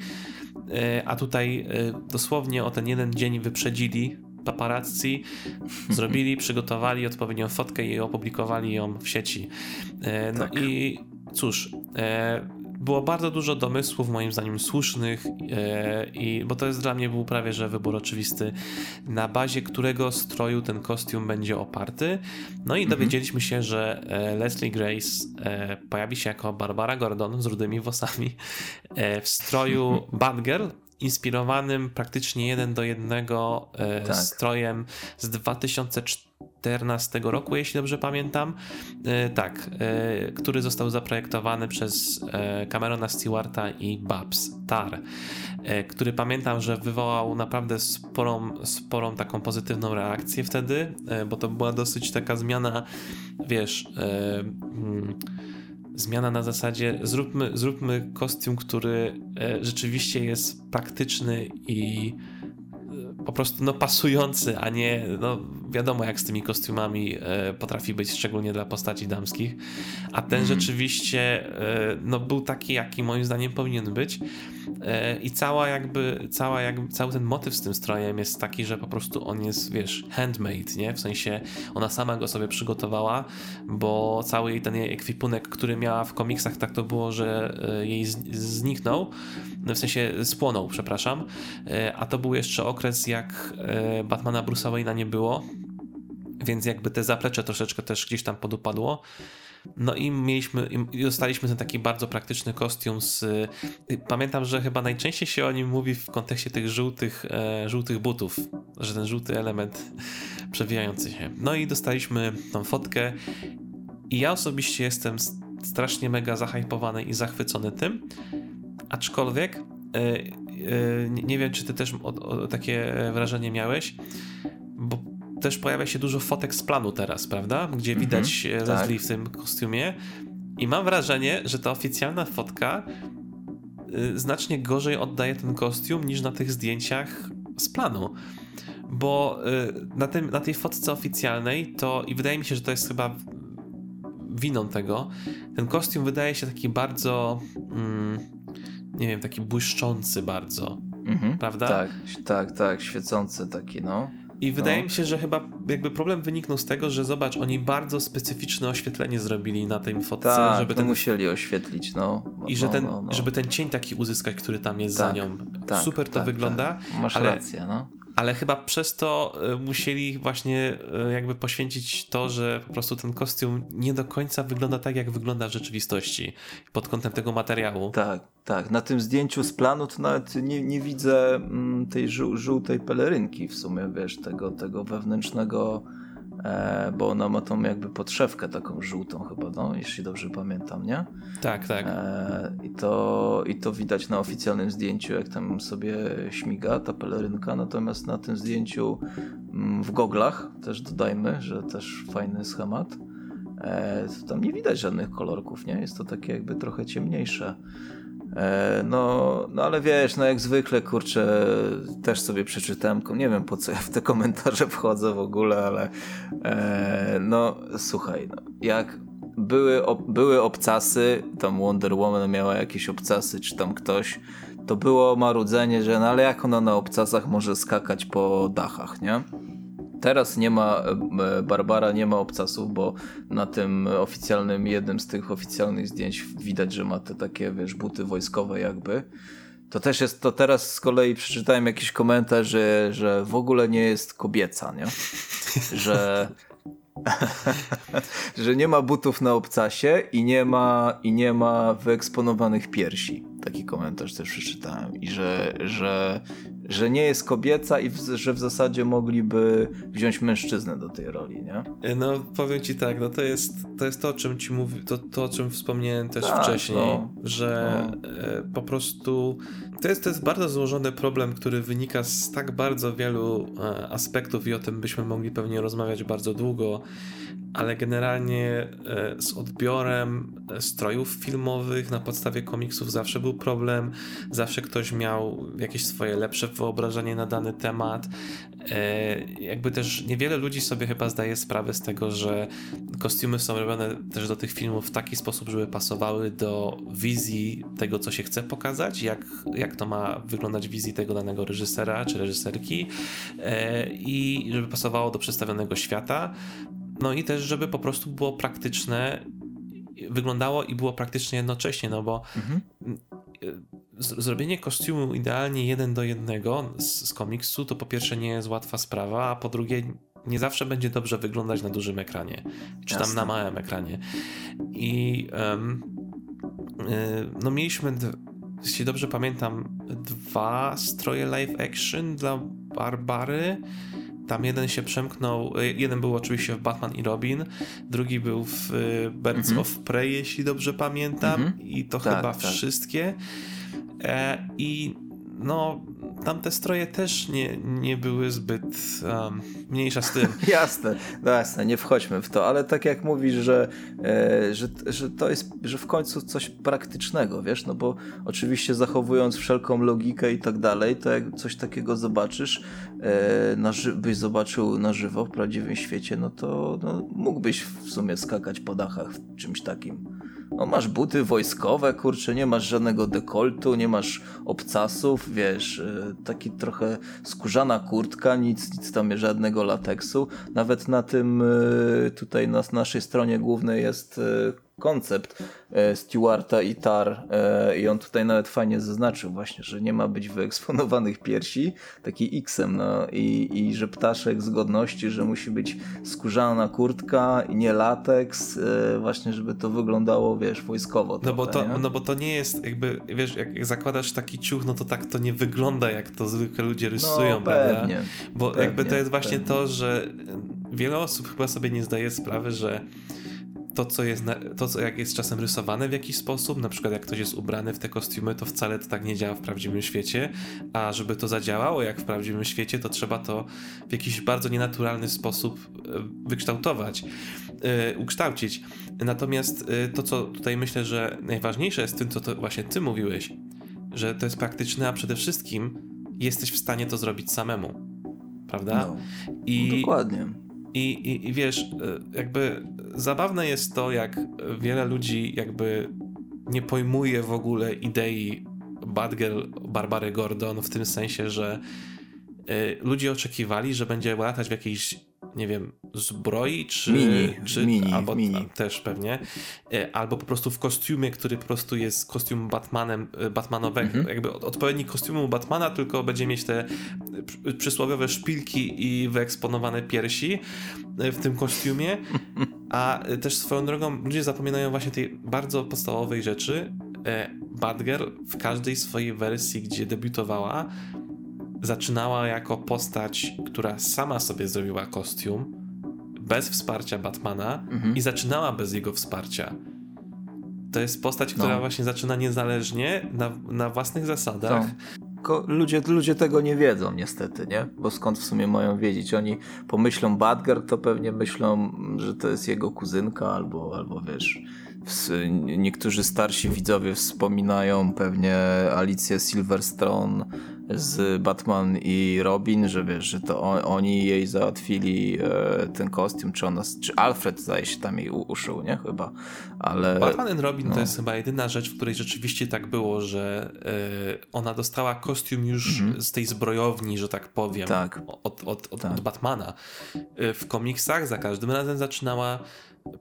A tutaj dosłownie o ten jeden dzień wyprzedzili paparazzi zrobili, przygotowali odpowiednią fotkę i opublikowali ją w sieci. E, no tak. i cóż, e, było bardzo dużo domysłów, moim zdaniem słusznych, e, i, bo to jest dla mnie był prawie że wybór oczywisty, na bazie którego stroju ten kostium będzie oparty. No i mhm. dowiedzieliśmy się, że Leslie Grace pojawi się jako Barbara Gordon z rudymi włosami w stroju Batgirl, inspirowanym praktycznie jeden do jednego e, tak. strojem z 2014 roku, jeśli dobrze pamiętam. E, tak, e, który został zaprojektowany przez Camerona Stewarta i Babs Tar, który pamiętam, że wywołał naprawdę sporą, sporą taką pozytywną reakcję wtedy, bo to była dosyć taka zmiana, wiesz. Mm, zmiana na zasadzie zróbmy, zróbmy kostium, który e, rzeczywiście jest praktyczny i e, po prostu no, pasujący, a nie no, wiadomo jak z tymi kostiumami e, potrafi być, szczególnie dla postaci damskich. A ten mm. rzeczywiście e, no, był taki, jaki moim zdaniem powinien być. E, I cała jakby, cała jakby, cały ten motyw z tym strojem jest taki, że po prostu on jest, wiesz, handmade, nie? W sensie ona sama go sobie przygotowała, bo cały ten jej ekwipunek, który miała w komiksach, tak to było, że jej zniknął, w sensie spłonął, przepraszam, a to był jeszcze okres, jak Batmana Bruce'a Wayne'a nie było, więc jakby te zaplecze troszeczkę też gdzieś tam podupadło. No i mieliśmy, i dostaliśmy ten taki bardzo praktyczny kostium z... Y, pamiętam, że chyba najczęściej się o nim mówi w kontekście tych żółtych, e, żółtych butów, że ten żółty element przewijający się. No i dostaliśmy tą fotkę i ja osobiście jestem strasznie mega zahypowany i zachwycony tym, aczkolwiek e, e, nie wiem, czy ty też o, o, takie wrażenie miałeś, bo też pojawia się dużo fotek z planu teraz, prawda? Gdzie mhm, widać -hmm, Leslie tak. w tym kostiumie. I mam wrażenie, że ta oficjalna fotka y, znacznie gorzej oddaje ten kostium niż na tych zdjęciach z planu. Bo y, na, tym, na tej fotce oficjalnej to, i wydaje mi się, że to jest chyba winą tego, ten kostium wydaje się taki bardzo, mm, nie wiem, taki błyszczący bardzo. Mhm, prawda? Tak, tak, tak, świecący taki, no. I wydaje no. mi się, że chyba jakby problem wyniknął z tego, że zobacz, oni bardzo specyficzne oświetlenie zrobili na tym fotce, tak, żeby ten... musieli oświetlić, no. I że no, ten, no, no. żeby ten cień taki uzyskać, który tam jest tak, za nią. Tak, Super to tak, wygląda. Tak. Masz ale, rację, no ale chyba przez to e, musieli właśnie e, jakby poświęcić to, że po prostu ten kostium nie do końca wygląda tak, jak wygląda w rzeczywistości pod kątem tego materiału. Tak, tak. Na tym zdjęciu z planu to nawet nie, nie widzę mm, tej żółtej pelerynki w sumie, wiesz, tego, tego wewnętrznego e, bo ona ma tą jakby podszewkę taką żółtą chyba, no, jeśli dobrze pamiętam, nie? Tak, tak. E, i, to, I to widać na oficjalnym zdjęciu, jak tam sobie śmiga ta pelerynka, natomiast na tym zdjęciu mm, w goglach, też dodajmy, że też fajny schemat, e, tam nie widać żadnych kolorków, nie? Jest to takie jakby trochę ciemniejsze. E, no, no ale wiesz, no jak zwykle, kurczę, też sobie przeczytałem, nie wiem po co ja w te komentarze wchodzę w ogóle, ale e, no słuchaj, no, jak były, ob, były obcasy, tam Wonder Woman miała jakieś obcasy, czy tam ktoś, to było marudzenie, że no ale jak ona na obcasach może skakać po dachach, nie? Teraz nie ma, e, Barbara nie ma obcasów, bo na tym oficjalnym, jednym z tych oficjalnych zdjęć widać, że ma te takie, wiesz, buty wojskowe jakby. To też jest, to teraz z kolei przeczytałem jakiś komentarz, że, że w ogóle nie jest kobieca, nie? Że że nie ma butów na obcasie i nie ma, i nie ma wyeksponowanych piersi. Taki komentarz też przeczytałem. I że, że, że nie jest kobieca i w, że w zasadzie mogliby wziąć mężczyznę do tej roli, nie? No powiem ci tak, no to jest to, jest to o czym ci mówi, to, to o czym wspomniałem też tak, wcześniej, no, że no. po prostu to jest, to jest bardzo złożony problem, który wynika z tak bardzo wielu e, aspektów i o tym byśmy mogli pewnie rozmawiać bardzo długo, ale generalnie e, z odbiorem e, strojów filmowych na podstawie komiksów zawsze był problem, zawsze ktoś miał jakieś swoje lepsze wyobrażenie na dany temat. Jakby też niewiele ludzi sobie chyba zdaje sprawę z tego, że kostiumy są robione też do tych filmów w taki sposób, żeby pasowały do wizji tego, co się chce pokazać, jak, jak to ma wyglądać wizji tego danego reżysera czy reżyserki e, i żeby pasowało do przedstawionego świata. No i też, żeby po prostu było praktyczne, wyglądało i było praktyczne jednocześnie, no bo mhm. zrobienie kostiumu idealnie jeden do jednego z, z komiksu to po pierwsze nie jest łatwa sprawa, a po drugie nie zawsze będzie dobrze wyglądać na dużym ekranie, czy Jasne. tam na małym ekranie. I um, no mieliśmy, jeśli dobrze pamiętam, dwa stroje live action dla Barbary. Tam jeden się przemknął, e, jeden był oczywiście w Batman i Robin, drugi był w e, Birds mm -hmm. of Prey, jeśli dobrze pamiętam, mm -hmm. i to tak, chyba tak. wszystkie. E, I no, tamte stroje też nie, nie były zbyt um, mniejsza z tym. jasne, no jasne, nie wchodźmy w to, ale tak jak mówisz, że, e, że, że to jest, że w końcu coś praktycznego, wiesz, no bo oczywiście zachowując wszelką logikę i tak dalej, to jak coś takiego zobaczysz, e, na, byś zobaczył na żywo w prawdziwym świecie, no to no, mógłbyś w sumie skakać po dachach w czymś takim. No masz buty wojskowe, kurczę, nie masz żadnego dekoltu, nie masz obcasów, wiesz, e, taki trochę skórzana kurtka, nic, nic tam, żadnego lateksu. Nawet na tym, e, tutaj na naszej stronie głównej jest e, koncept e, Stewarta i Tar e, i on tutaj nawet fajnie zaznaczył właśnie, że nie ma być wyeksponowanych piersi, taki X-em no, i, i że ptaszek z godności, że musi być skórzana kurtka i nie lateks, e, właśnie żeby to wyglądało, wiesz, wojskowo. No, bo to, no bo to nie jest jakby, wiesz, jak zakładasz taki ciuch, no to tak to nie wygląda jak to zwykle ludzie rysują, no, prawda? Pewnie, bo pewnie, jakby to jest właśnie pewnie. to, że wiele osób chyba sobie nie zdaje sprawy, że to, co jest, to, co jak jest czasem rysowane w jakiś sposób, na przykład jak ktoś jest ubrany w te kostiumy, to wcale to tak nie działa w prawdziwym świecie, a żeby to zadziałało jak w prawdziwym świecie, to trzeba to w jakiś bardzo nienaturalny sposób e, wykształtować, yy, ukształcić. Natomiast yy, to, co tutaj myślę, że najważniejsze jest tym, co to właśnie ty mówiłeś, że to jest praktyczne, a przede wszystkim jesteś w stanie to zrobić samemu. Prawda? No, I, dokładnie. I, i, I wiesz, jakby zabawne jest to, jak wiele ludzi jakby nie pojmuje w ogóle idei Batgirl Barbary Gordon w tym sensie, że y, ludzie oczekiwali, że będzie latać w jakiejś nie wiem, zbroi, czy, mini, czy mini, albo mini. też pewnie, e, albo po prostu w kostiumie, który po prostu jest kostium Batmanem, e, Batmanowego, mhm. jakby odpowiednik kostiumu Batmana, tylko będzie mieć te przysłowiowe szpilki i wyeksponowane piersi e, w tym kostiumie, a też swoją drogą ludzie zapominają właśnie tej bardzo podstawowej rzeczy, Batgirl w każdej swojej wersji, gdzie debiutowała, zaczynała jako postać, która sama sobie zrobiła kostium, bez wsparcia Batmana mhm. i zaczynała bez jego wsparcia. To jest postać, która no. właśnie zaczyna niezależnie, na, na własnych zasadach. No. Ludzie, ludzie tego nie wiedzą niestety, nie? Bo skąd w sumie mają wiedzieć? Oni pomyślą Badger, to pewnie myślą, że to jest jego kuzynka albo, albo wiesz... Niektórzy starsi widzowie wspominają pewnie Alicję Silverstone z Batman i Robin, że wiesz, że to on, oni jej załatwili e, ten kostium, czy ona, czy Alfred zdaje się tam jej uszył, nie? Chyba, ale... Batman i Robin no. to jest chyba jedyna rzecz, w której rzeczywiście tak było, że e, ona dostała kostium już mhm. z tej zbrojowni, że tak powiem, tak. Od, od, od, tak. od Batmana. E, w komiksach za każdym razem zaczynała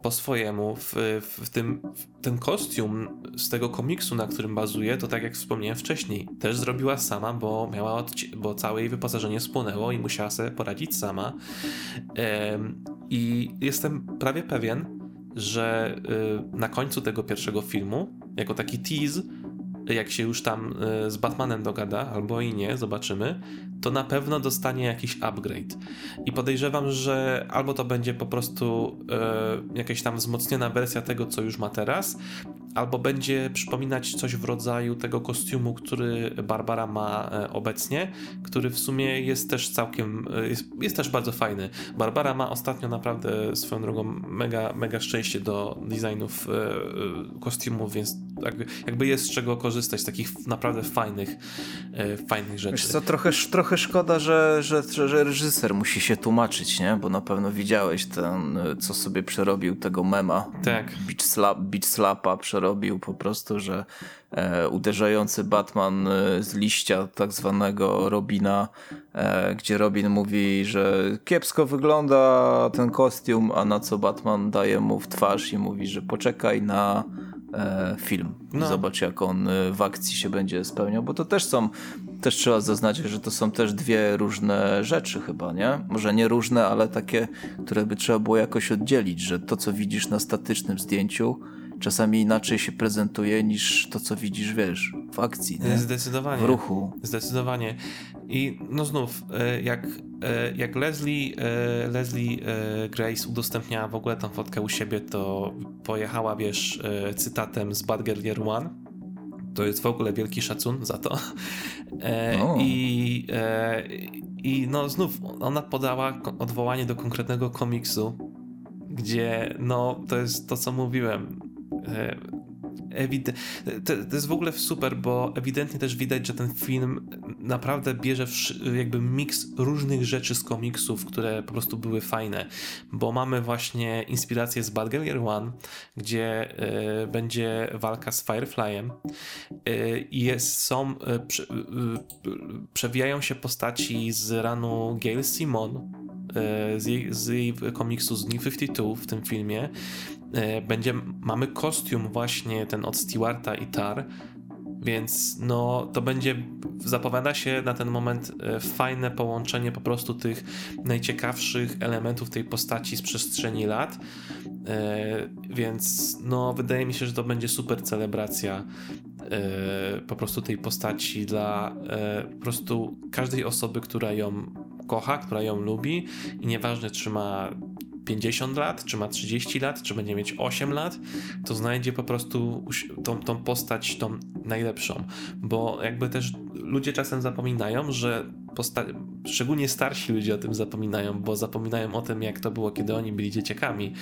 po swojemu w, w tym w ten kostium z tego komiksu, na którym bazuje, to tak jak wspomniałem wcześniej, też zrobiła sama, bo miała bo całe jej wyposażenie spłonęło i musiała sobie poradzić sama. I jestem prawie pewien, że y, na końcu tego pierwszego filmu, jako taki tease, jak się już tam y, z Batmanem dogada, albo i nie, zobaczymy, to na pewno dostanie jakiś upgrade. I podejrzewam, że albo to będzie po prostu y, jakaś tam wzmocniona wersja tego, co już ma teraz, albo będzie przypominać coś w rodzaju tego kostiumu, który Barbara ma e, obecnie, który w sumie jest też całkiem, e, jest, jest, też bardzo fajny. Barbara ma ostatnio naprawdę swoją drogą mega, mega szczęście do designów e, kostiumów, więc jakby jest z czego korzystać z takich naprawdę fajnych, fajnych rzeczy. Wiesz co, trochę, trochę szkoda, że, że, że reżyser musi się tłumaczyć, nie? Bo na pewno widziałeś ten, co sobie przerobił tego mema. Tak. Beach, slap, beach slapa przerobił robił po prostu, że e, uderzający Batman e, z liścia tak zwanego Robina, e, gdzie Robin mówi, że kiepsko wygląda ten kostium, a na co Batman daje mu w twarz i mówi, że poczekaj na e, film. No. Zobacz, jak on e, w akcji się będzie spełniał, bo to też są, też trzeba zaznaczyć, że to są też dwie różne rzeczy chyba, nie? Może nie różne, ale takie, które by trzeba było jakoś oddzielić, że to, co widzisz na statycznym zdjęciu, czasami inaczej się prezentuje niż to, co widzisz, wiesz, w akcji. Nie? Zdecydowanie. W ruchu. Zdecydowanie. I no znów, e, jak, e, jak Leslie, e, Leslie Grace udostępniała w ogóle tą fotkę u siebie, to pojechała, wiesz, cytatem z Bad Girl Year One. To jest w ogóle wielki szacun za to. I, I no znów, ona podała odwołanie do konkretnego komiksu, gdzie no to jest to, co mówiłem Ewid- to, to, jest w ogóle super, bo ewidentnie też widać, że ten film naprawdę bierze jakby miks różnych rzeczy z komiksów, które po prostu były fajne, bo mamy właśnie inspirację z Bad Girl One, gdzie y, będzie walka z Fireflyem y, i jest, są, y, prze, przewijają się postaci z ranu Gail Simon, z jej, z jej komiksu z New 52 w tym filmie. E, będzie, mamy kostium właśnie ten od Stewarta i Tar, więc no to będzie, zapowiada się na ten moment e, fajne połączenie po prostu tych najciekawszych elementów tej postaci z przestrzeni lat, e, więc no wydaje mi się, że to będzie super celebracja po prostu tej postaci dla po prostu każdej osoby, która ją kocha, która ją lubi i nieważne czy ma 50 lat, czy ma 30 lat, czy będzie mieć 8 lat, to znajdzie po prostu tą, tą postać, tą najlepszą. Bo jakby też ludzie czasem zapominają, że szczególnie starsi ludzie o tym zapominają, bo zapominają o tym, jak to było, kiedy oni byli dzieciakami.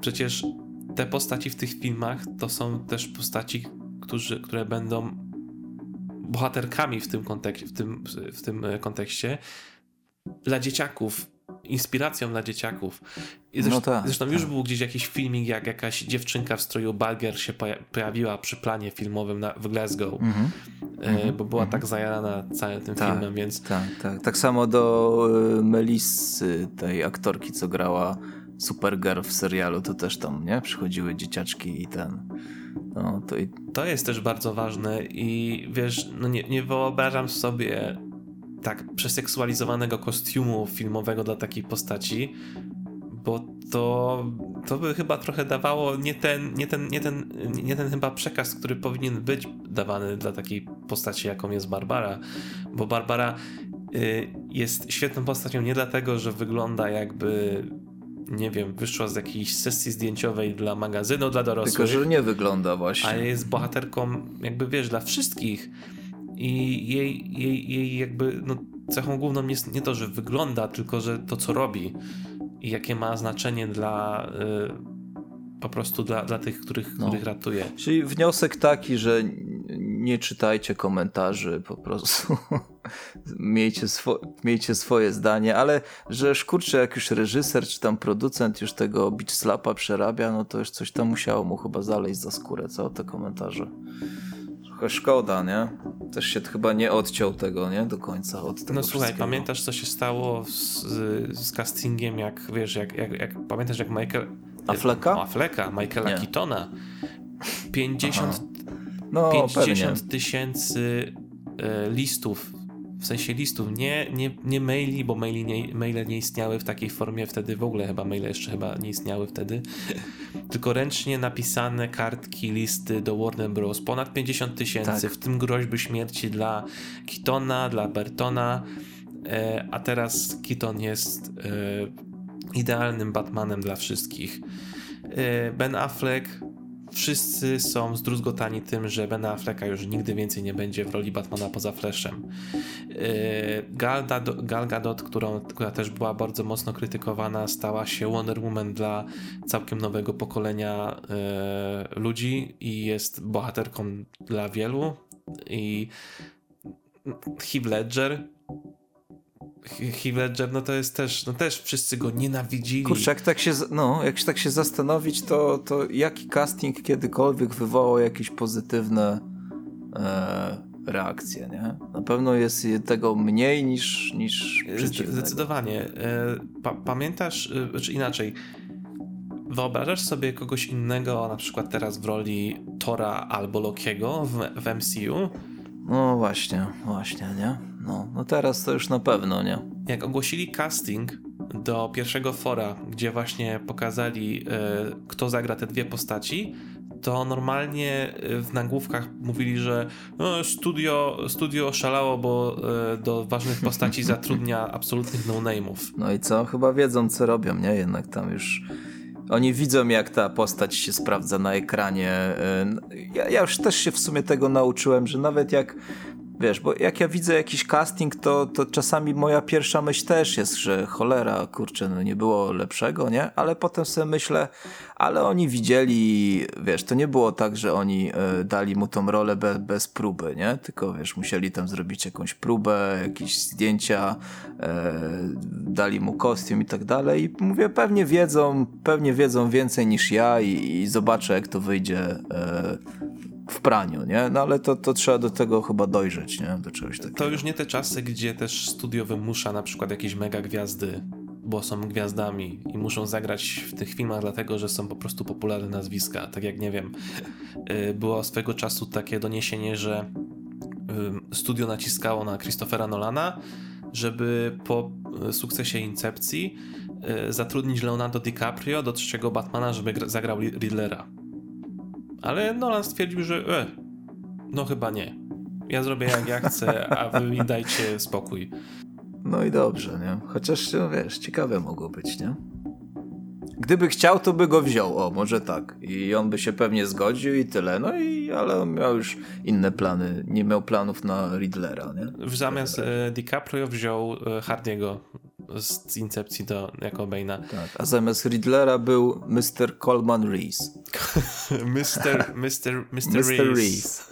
Przecież te postaci w tych filmach to są też postaci, którzy, które będą bohaterkami w tym, kontek- w tym, w tym kontekście dla dzieciaków inspiracją dla dzieciaków. I zresztą, no tak, zresztą tak. już był gdzieś jakiś filmik, jak jakaś dziewczynka w stroju Bagger się pojawiła przy planie filmowym na, w Glasgow, mm -hmm. bo była mm -hmm. tak zajarana całym tym tak, filmem, więc... Tak, tak. Tak samo do y, Melissy, tej aktorki, co grała Supergirl w serialu, to też tam, nie? Przychodziły dzieciaczki i ten... No, to, i... to jest też bardzo ważne i wiesz, no nie, nie wyobrażam sobie tak przeseksualizowanego kostiumu filmowego dla takiej postaci, bo to, to by chyba trochę dawało nie ten, nie, ten, nie, ten, nie ten chyba przekaz, który powinien być dawany dla takiej postaci, jaką jest Barbara, bo Barbara y, jest świetną postacią nie dlatego, że wygląda jakby nie wiem, wyszła z jakiejś sesji zdjęciowej dla magazynu dla dorosłych. Tylko, że nie wygląda właśnie. Ale jest bohaterką, jakby wiesz, dla wszystkich i jej, jej, jej jakby no, cechą główną jest nie to, że wygląda, tylko że to, co robi i jakie ma znaczenie dla y, po prostu dla, dla tych, których, no. których ratuje. Czyli wniosek taki, że nie czytajcie komentarzy, po prostu miejcie, swo miejcie swoje zdanie, ale że szkurcze jak już reżyser czy tam producent już tego beach slapa przerabia, no to już coś tam musiało mu chyba zaleźć za skórę, co te komentarze. Szkoda, nie? Też się chyba nie odciął tego, nie? Do końca od tego No słuchaj, pamiętasz co się stało z, z castingiem, jak wiesz, jak, jak, jak pamiętasz jak Michael... Afleka? Afleka, Michaela nie. Keatona. 50, no, 50 tysięcy e, listów w sensie listów, nie, nie, nie maili, bo maili nie, maile nie istniały w takiej formie wtedy, w ogóle chyba maile jeszcze chyba nie istniały wtedy, tylko ręcznie napisane kartki, listy do Warner Bros. Ponad 50 tysięcy, Tak. w tym groźby śmierci dla Keatona, dla Bertona, e, a teraz Keaton jest e, idealnym Batmanem dla wszystkich. E, Ben Affleck wszyscy są zdruzgotani tym, że Ben Afflecka już nigdy więcej nie będzie w roli Batmana poza Flashem. Yy, Gal, Dad- Gal Gadot, którą, która też była bardzo mocno krytykowana, stała się Wonder Woman dla całkiem nowego pokolenia yy, ludzi i jest bohaterką dla wielu. I Heath Ledger Heath Ledger, no to jest też, no też wszyscy go nienawidzili. Kurczę, jak tak się, no, jak się tak się zastanowić, to, to jaki casting kiedykolwiek wywołał jakieś pozytywne e, reakcje, nie? Na pewno jest tego mniej niż, niż przeciwnego. Zdecydowanie. E, Pa pamiętasz, e, czy inaczej, wyobrażasz sobie kogoś innego, na przykład teraz w roli Tora albo Lokiego w, w MCU? No właśnie, właśnie, nie? No, no teraz to już na pewno, nie? Jak ogłosili casting do pierwszego fora, gdzie właśnie pokazali, e, kto zagra te dwie postaci, to normalnie e, w nagłówkach mówili, że no, studio, studio oszalało, bo e, do ważnych postaci zatrudnia absolutnych no-name'ów. No i co? Chyba wiedzą, co robią, nie? Jednak tam już... Oni widzą, jak ta postać się sprawdza na ekranie. E, Ja, ja już też się w sumie tego nauczyłem, że nawet jak Wiesz, bo jak ja widzę jakiś casting, to, to czasami moja pierwsza myśl też jest, że cholera, kurczę, no nie było lepszego, nie? Ale potem sobie myślę, ale oni widzieli, wiesz, to nie było tak, że oni e, dali mu tą rolę be, bez próby, nie? Tylko, wiesz, musieli tam zrobić jakąś próbę, jakieś zdjęcia, e, dali mu kostium i tak dalej. I mówię, pewnie wiedzą, pewnie wiedzą więcej niż ja i, i zobaczę, jak to wyjdzie e, w praniu, nie? No ale to, to trzeba do tego chyba dojrzeć, nie? Do czegoś takiego. To już nie te czasy, gdzie też studio wymusza na przykład jakieś mega gwiazdy, bo są gwiazdami i muszą zagrać w tych filmach dlatego, że są po prostu popularne nazwiska. Tak jak nie wiem, y, było swego czasu takie doniesienie, że y, studio naciskało na Christophera Nolana, żeby po y, sukcesie Incepcji zatrudnić Leonardo DiCaprio do trzeciego Batmana, żeby gra- zagrał Ri- Riddlera. Ale Nolan stwierdził, że e, no chyba nie. Ja zrobię jak ja chcę, a wy mi dajcie spokój. No i dobrze, nie? Chociaż, no, wiesz, ciekawe mogło być, nie? Gdyby chciał, to by go wziął, o, może tak. I on by się pewnie zgodził i tyle. No i, ale on miał już inne plany. Nie miał planów na Riddlera, nie? W zamiast e, DiCaprio wziął e, Hardiego z, Incepcji do, jako Bane'a. Tak. A zamiast Riddlera był Mr. Coleman Reese. Mr. Mr. Mr. Mr. Reese.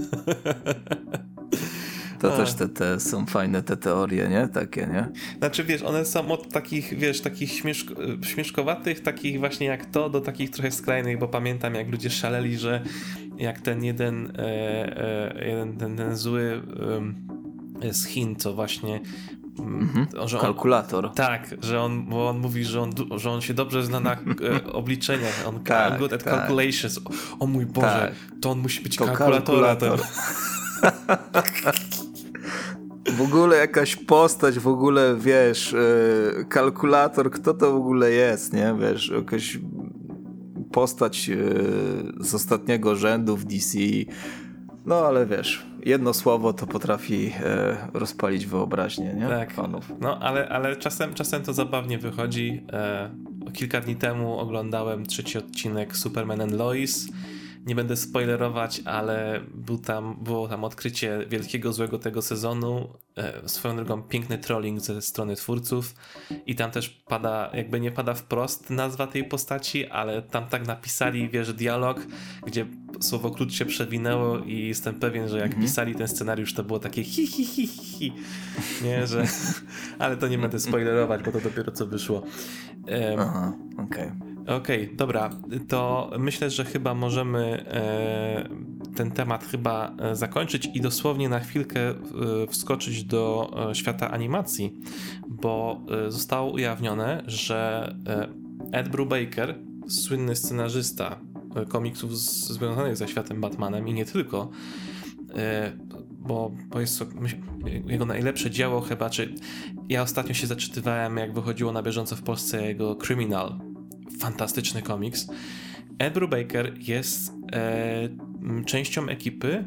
To A. też te, te są fajne te teorie, nie? Takie, nie? Znaczy, wiesz, one są od takich, wiesz, takich śmieszko, śmieszkowatych, takich właśnie jak to, do takich trochę skrajnych, bo pamiętam, jak ludzie szaleli, że jak ten jeden, e, e, jeden ten, ten zły em, z Chin, co właśnie że on, Kalkulator. Tak, że on, bo on mówi, że on, że on się dobrze zna na e, obliczeniach. On Tak, good at tak. calculations. O, o mój Boże, Tak. to on musi być To kalkulatora. kalkulator. W ogóle jakaś postać, w ogóle wiesz, e, kalkulator, kto to w ogóle jest, nie? Wiesz, jakaś postać e, z ostatniego rzędu w DC. No ale wiesz, jedno słowo to potrafi e, rozpalić wyobraźnię, nie? Tak, Fanów. no ale, ale czasem, czasem to zabawnie wychodzi. E, kilka dni temu oglądałem trzeci odcinek Superman and Lois. Nie będę spoilerować, ale był tam, było tam odkrycie wielkiego złego tego sezonu. E, swoją drogą piękny trolling ze strony twórców i tam też pada, jakby nie pada wprost nazwa tej postaci, ale tam tak napisali, wiesz, dialog, gdzie słowo klucz się przewinęło i jestem pewien, że jak pisali ten scenariusz, to było takie hi hi hi hi, nie, że ale to nie będę spoilerować, bo to dopiero co wyszło. Em, Aha, okej. Okej, dobra, to myślę, że chyba możemy e, ten temat chyba e, zakończyć i dosłownie na chwilkę e, wskoczyć do e, świata animacji, bo e, zostało ujawnione, że e, Ed Brubaker, słynny scenarzysta komiksów z, związanych ze światem Batmanem i nie tylko, bo, bo jest jego najlepsze dzieło chyba, czy ja ostatnio się zaczytywałem, jak wychodziło na bieżąco w Polsce jego Criminal. Fantastyczny komiks. Ed Brubaker jest e, częścią ekipy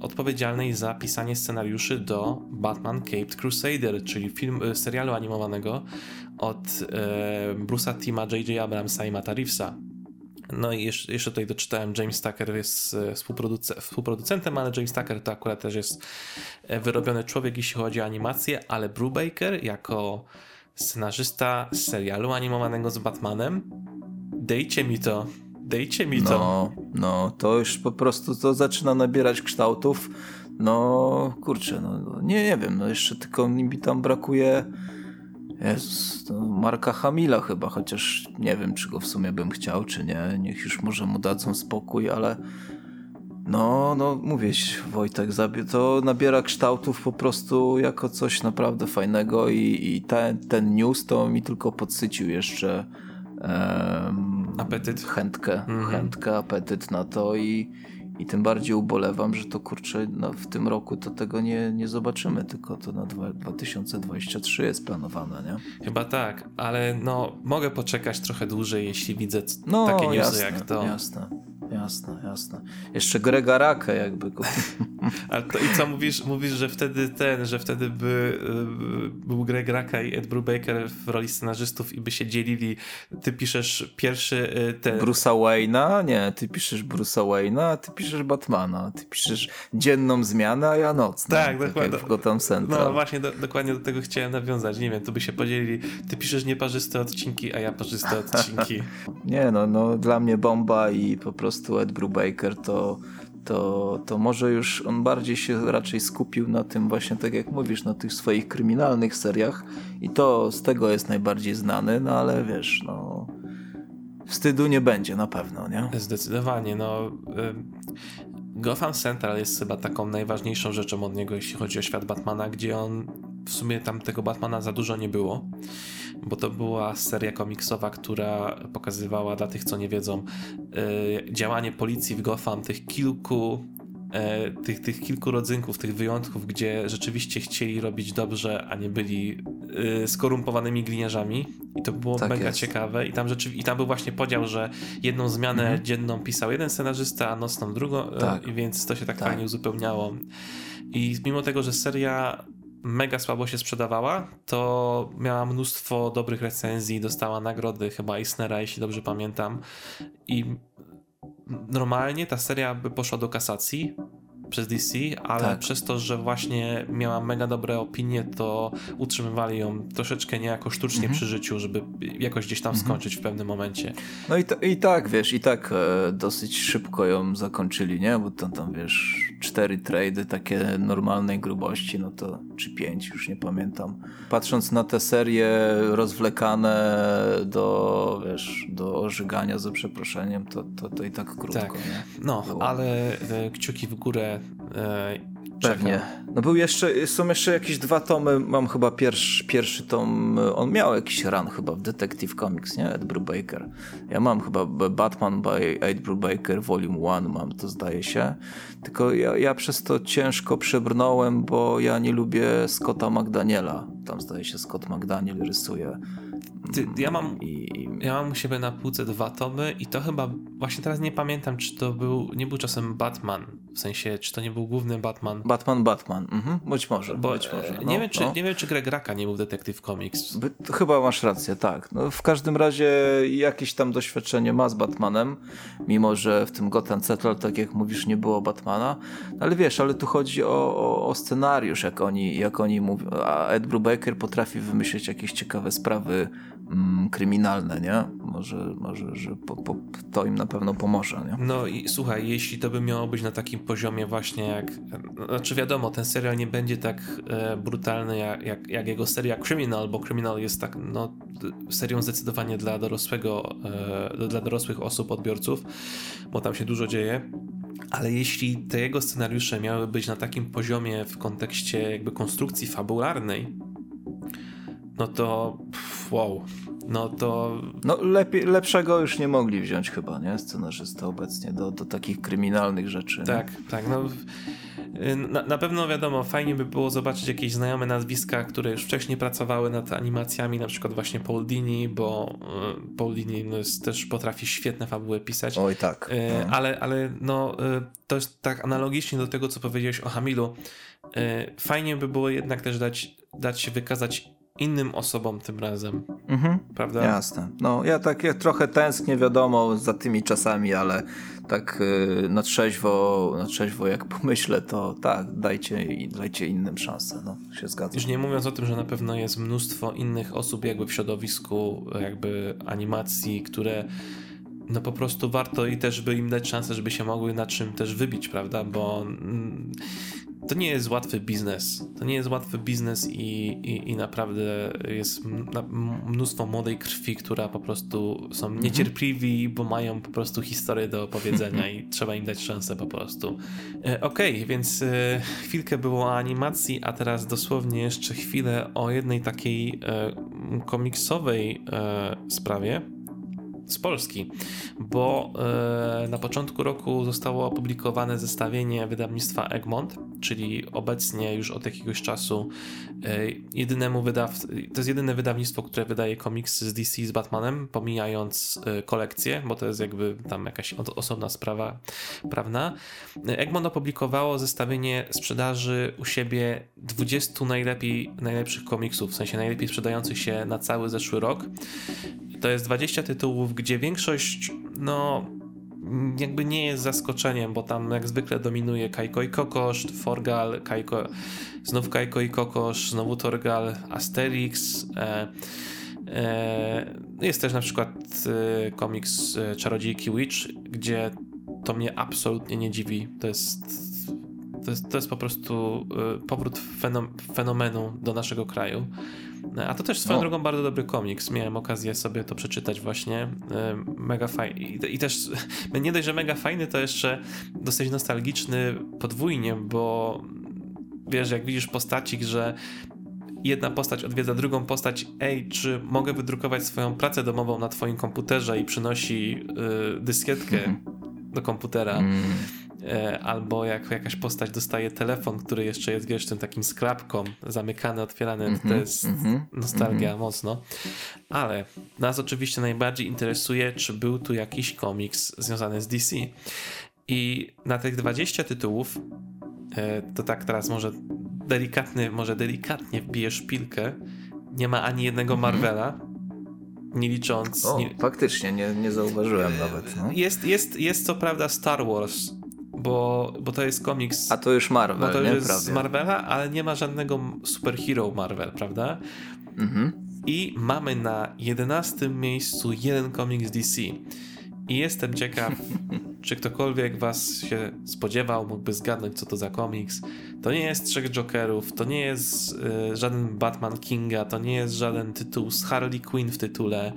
odpowiedzialnej za pisanie scenariuszy do Batman Caped Crusader, czyli film, e, serialu animowanego od e, Bruce'a Tima, J.J. Abramsa i Matta Reevesa. No i jeszcze, jeszcze tutaj doczytałem, James Tucker jest e, współproduce współproducentem, ale James Tucker to akurat też jest e, wyrobiony człowiek, jeśli chodzi o animację, ale Brubaker jako scenarzysta serialu animowanego z Batmanem, dejcie mi to, dejcie mi to. No, no, to już po prostu to zaczyna nabierać kształtów. No, kurczę, no, nie, nie wiem, no jeszcze tylko mi tam brakuje Jezus, to Marka Hamila chyba, chociaż nie wiem, czy go w sumie bym chciał, czy nie. Niech już może mu dadzą spokój, ale no, no mówisz Wojtek, to nabiera kształtów po prostu jako coś naprawdę fajnego i, i ten, ten news to mi tylko podsycił jeszcze um, apetyt. Chętkę, mm -hmm. chętkę, apetyt na to i i tym bardziej ubolewam, że to kurczę, no, w tym roku to tego nie, nie zobaczymy, tylko to na 2023 jest planowane, nie? Chyba tak, ale no mogę poczekać trochę dłużej, jeśli widzę no, takie newsy jasne, jak to. Jasne, jasne, jasne. Jeszcze Grega Raka jakby. Ale to i co mówisz, mówisz, że wtedy ten, że wtedy by y, był Greg Raka i Ed Brubaker w roli scenarzystów i by się dzielili. Ty piszesz pierwszy y, ten... Bruce'a Wayne'a? Nie, ty piszesz Bruce'a Wayne'a, ty piszesz Batmana. Ty piszesz dzienną zmianę, a ja nocną. Tak, tak dokładnie. w Gotham Central. No właśnie, do, dokładnie do tego chciałem nawiązać. Nie wiem, tu by się podzielili. Ty piszesz nieparzyste odcinki, a ja parzyste odcinki. nie, no, no dla mnie bomba i po prostu Ed Brubaker to to, to może już on bardziej się raczej skupił na tym właśnie, tak jak mówisz, na tych swoich kryminalnych seriach i to z tego jest najbardziej znany, no ale wiesz, no wstydu nie będzie na pewno, nie? Zdecydowanie, no Gotham Central jest chyba taką najważniejszą rzeczą od niego, jeśli chodzi o świat Batmana, gdzie on w sumie tam tego Batmana za dużo nie było bo to była seria komiksowa, która pokazywała dla tych, co nie wiedzą, yy, działanie policji w Gotham, tych kilku e, tych, tych kilku rodzynków, tych wyjątków, gdzie rzeczywiście chcieli robić dobrze, a nie byli yy, skorumpowanymi gliniarzami. I to było tak mega jest. ciekawe. I tam, rzeczyw- I tam był właśnie podział, że jedną zmianę mhm. dzienną pisał jeden scenarzysta, a nocną drugą, tak. yy, więc to się tak, tak fajnie uzupełniało. I mimo tego, że seria mega słabo się sprzedawała, to miała mnóstwo dobrych recenzji, dostała nagrody chyba Eisnera, jeśli dobrze pamiętam. I normalnie ta seria by poszła do kasacji, przez DC, ale tak. przez to, że właśnie miała mega dobre opinie, to utrzymywali ją troszeczkę niejako sztucznie mhm. przy życiu, żeby jakoś gdzieś tam mhm. skończyć w pewnym momencie. No i, to, i tak, wiesz, i tak e, dosyć szybko ją zakończyli, nie? Bo tam, tam wiesz, cztery trady takie normalnej grubości, no to, czy pięć, już nie pamiętam. Patrząc na te serie rozwlekane do, wiesz, do ożygania za przeproszeniem, to, to, to i tak krótko, tak. nie? No, Było. ale e, kciuki w górę e, Pewnie. No był jeszcze, są jeszcze jakieś dwa tomy, mam chyba pierwszy, pierwszy tom, on miał jakiś run chyba w Detective Comics, nie? Ed Brubaker. Ja mam chyba Batman by Ed Brubaker Volume 1 mam, to zdaje się. Tylko ja, ja przez to ciężko przebrnąłem, bo ja nie lubię Scotta McDaniela. Tam zdaje się Scott McDaniel rysuje ty, ja, mam, I... ja mam u siebie na półce dwa tomy i to chyba, właśnie teraz nie pamiętam, czy to był, nie był czasem Batman, w sensie, czy to nie był główny Batman. Batman, Batman, mhm. być może, Bo, być może. No, nie, wiem, czy, no. nie wiem, czy Greg Raka nie był Detective Comics. By, chyba masz rację, tak. No, w każdym razie jakieś tam doświadczenie ma z Batmanem, mimo że w tym Gotham Central, tak jak mówisz, nie było Batmana, ale wiesz, ale tu chodzi o, o, o scenariusz, jak oni, jak oni mówią, a Ed Brubaker potrafi wymyślić jakieś ciekawe sprawy mm, kryminalne, nie? Może, może że po, po, to im na pewno pomoże, nie? No i słuchaj, jeśli to by miało być na takim poziomie właśnie jak, znaczy wiadomo, ten serial nie będzie tak e, brutalny jak, jak, jak, jego seria Criminal, bo Criminal jest tak, no, serią zdecydowanie dla dorosłego, e, dla dorosłych osób, odbiorców, bo tam się dużo dzieje. Ale jeśli te jego scenariusze miały być na takim poziomie w kontekście jakby konstrukcji fabularnej, no to pff, wow, no to... No lepiej, lepszego już nie mogli wziąć chyba, nie? Scenarzysta obecnie do, do takich kryminalnych rzeczy. Tak, nie? tak, no na, na, pewno wiadomo, fajnie by było zobaczyć jakieś znajome nazwiska, które już wcześniej pracowały nad animacjami, na przykład właśnie Paul Dini, bo y, Paul Dini no jest, też potrafi świetne fabuły pisać. Oj tak. Y, no. Ale, ale no, to jest tak analogicznie do tego, co powiedziałeś o Hamilu. Fajnie by było jednak też dać, dać się wykazać innym osobom tym razem. Mhm. Prawda? Jasne. No, ja tak ja trochę tęsknię, wiadomo, za tymi czasami, ale tak yy, na trzeźwo, na trzeźwo jak pomyślę, to tak, dajcie, dajcie innym szansę. No, się zgadzam. Już nie mówiąc o tym, że na pewno jest mnóstwo innych osób jakby w środowisku jakby animacji, które no po prostu warto i też by im dać szansę, żeby się mogły na czym też wybić, prawda? Bo mm, to nie jest łatwy biznes. To nie jest łatwy biznes i, i, i naprawdę jest mnóstwo młodej krwi, która po prostu są mhm. niecierpliwi, bo mają po prostu historię do opowiedzenia i trzeba im dać szansę po prostu. E, okej, okay, więc e, chwilkę było o animacji, a teraz dosłownie jeszcze chwilę o jednej takiej e, komiksowej e, sprawie z Polski, bo e, na początku roku zostało opublikowane zestawienie wydawnictwa Egmont, czyli obecnie już od jakiegoś czasu e, jedynemu wydaw... to jest jedyne wydawnictwo, które wydaje komiksy z DC z Batmanem, pomijając e, kolekcję, bo to jest jakby tam jakaś osobna sprawa prawna. Egmont opublikowało zestawienie sprzedaży u siebie 20 najlepiej, najlepszych komiksów, w sensie najlepiej sprzedających się na cały zeszły rok. To jest 20 tytułów, gdzie większość, no, jakby nie jest zaskoczeniem, bo tam jak zwykle dominuje Kajko i Kokosz, Forgal, Kajko, znów Kajko i Kokosz, znowu Torgal, Asterix. E, e, jest też na przykład e, komiks e, Czarodziejki Witch, gdzie to mnie absolutnie nie dziwi. To jest, to jest, to jest po prostu e, powrót fenom fenomenu do naszego kraju. A to też swoją no. drogą bardzo dobry komiks. Miałem okazję sobie to przeczytać właśnie. E, mega fajny. I, też nie dość, że mega fajny, to jeszcze dosyć nostalgiczny podwójnie, bo wiesz, jak widzisz postacik, że jedna postać odwiedza drugą postać, ej, czy mogę wydrukować swoją pracę domową na twoim komputerze i przynosi y, dyskietkę do komputera. Mm. E, albo jak jakaś postać dostaje telefon, który jeszcze jest, wiesz, tym takim skrapką, zamykany, otwierany, mm -hmm, to jest mm -hmm, nostalgia mm -hmm. mocno. Ale nas oczywiście najbardziej interesuje, czy był tu jakiś komiks związany z DC. I na tych 20 tytułów, e, to tak teraz może delikatny, może delikatnie wbijesz pilkę, nie ma ani jednego mhm. Marvela, nie licząc. O, nie... faktycznie, nie, nie zauważyłem nawet. No. Jest, jest, jest co prawda Star Wars, bo, bo to jest komiks. A to już Marvel. Bo to nie? jest z Marvela, ale nie ma żadnego superhero Marvel, prawda? Mhm. I mamy na 11 miejscu jeden komiks DC. I jestem ciekaw, czy ktokolwiek was się spodziewał, mógłby zgadnąć, co to za komiks. To nie jest Trzech Jokerów, to nie jest y, żaden Batman Kinga, to nie jest żaden tytuł z Harley Quinn w tytule.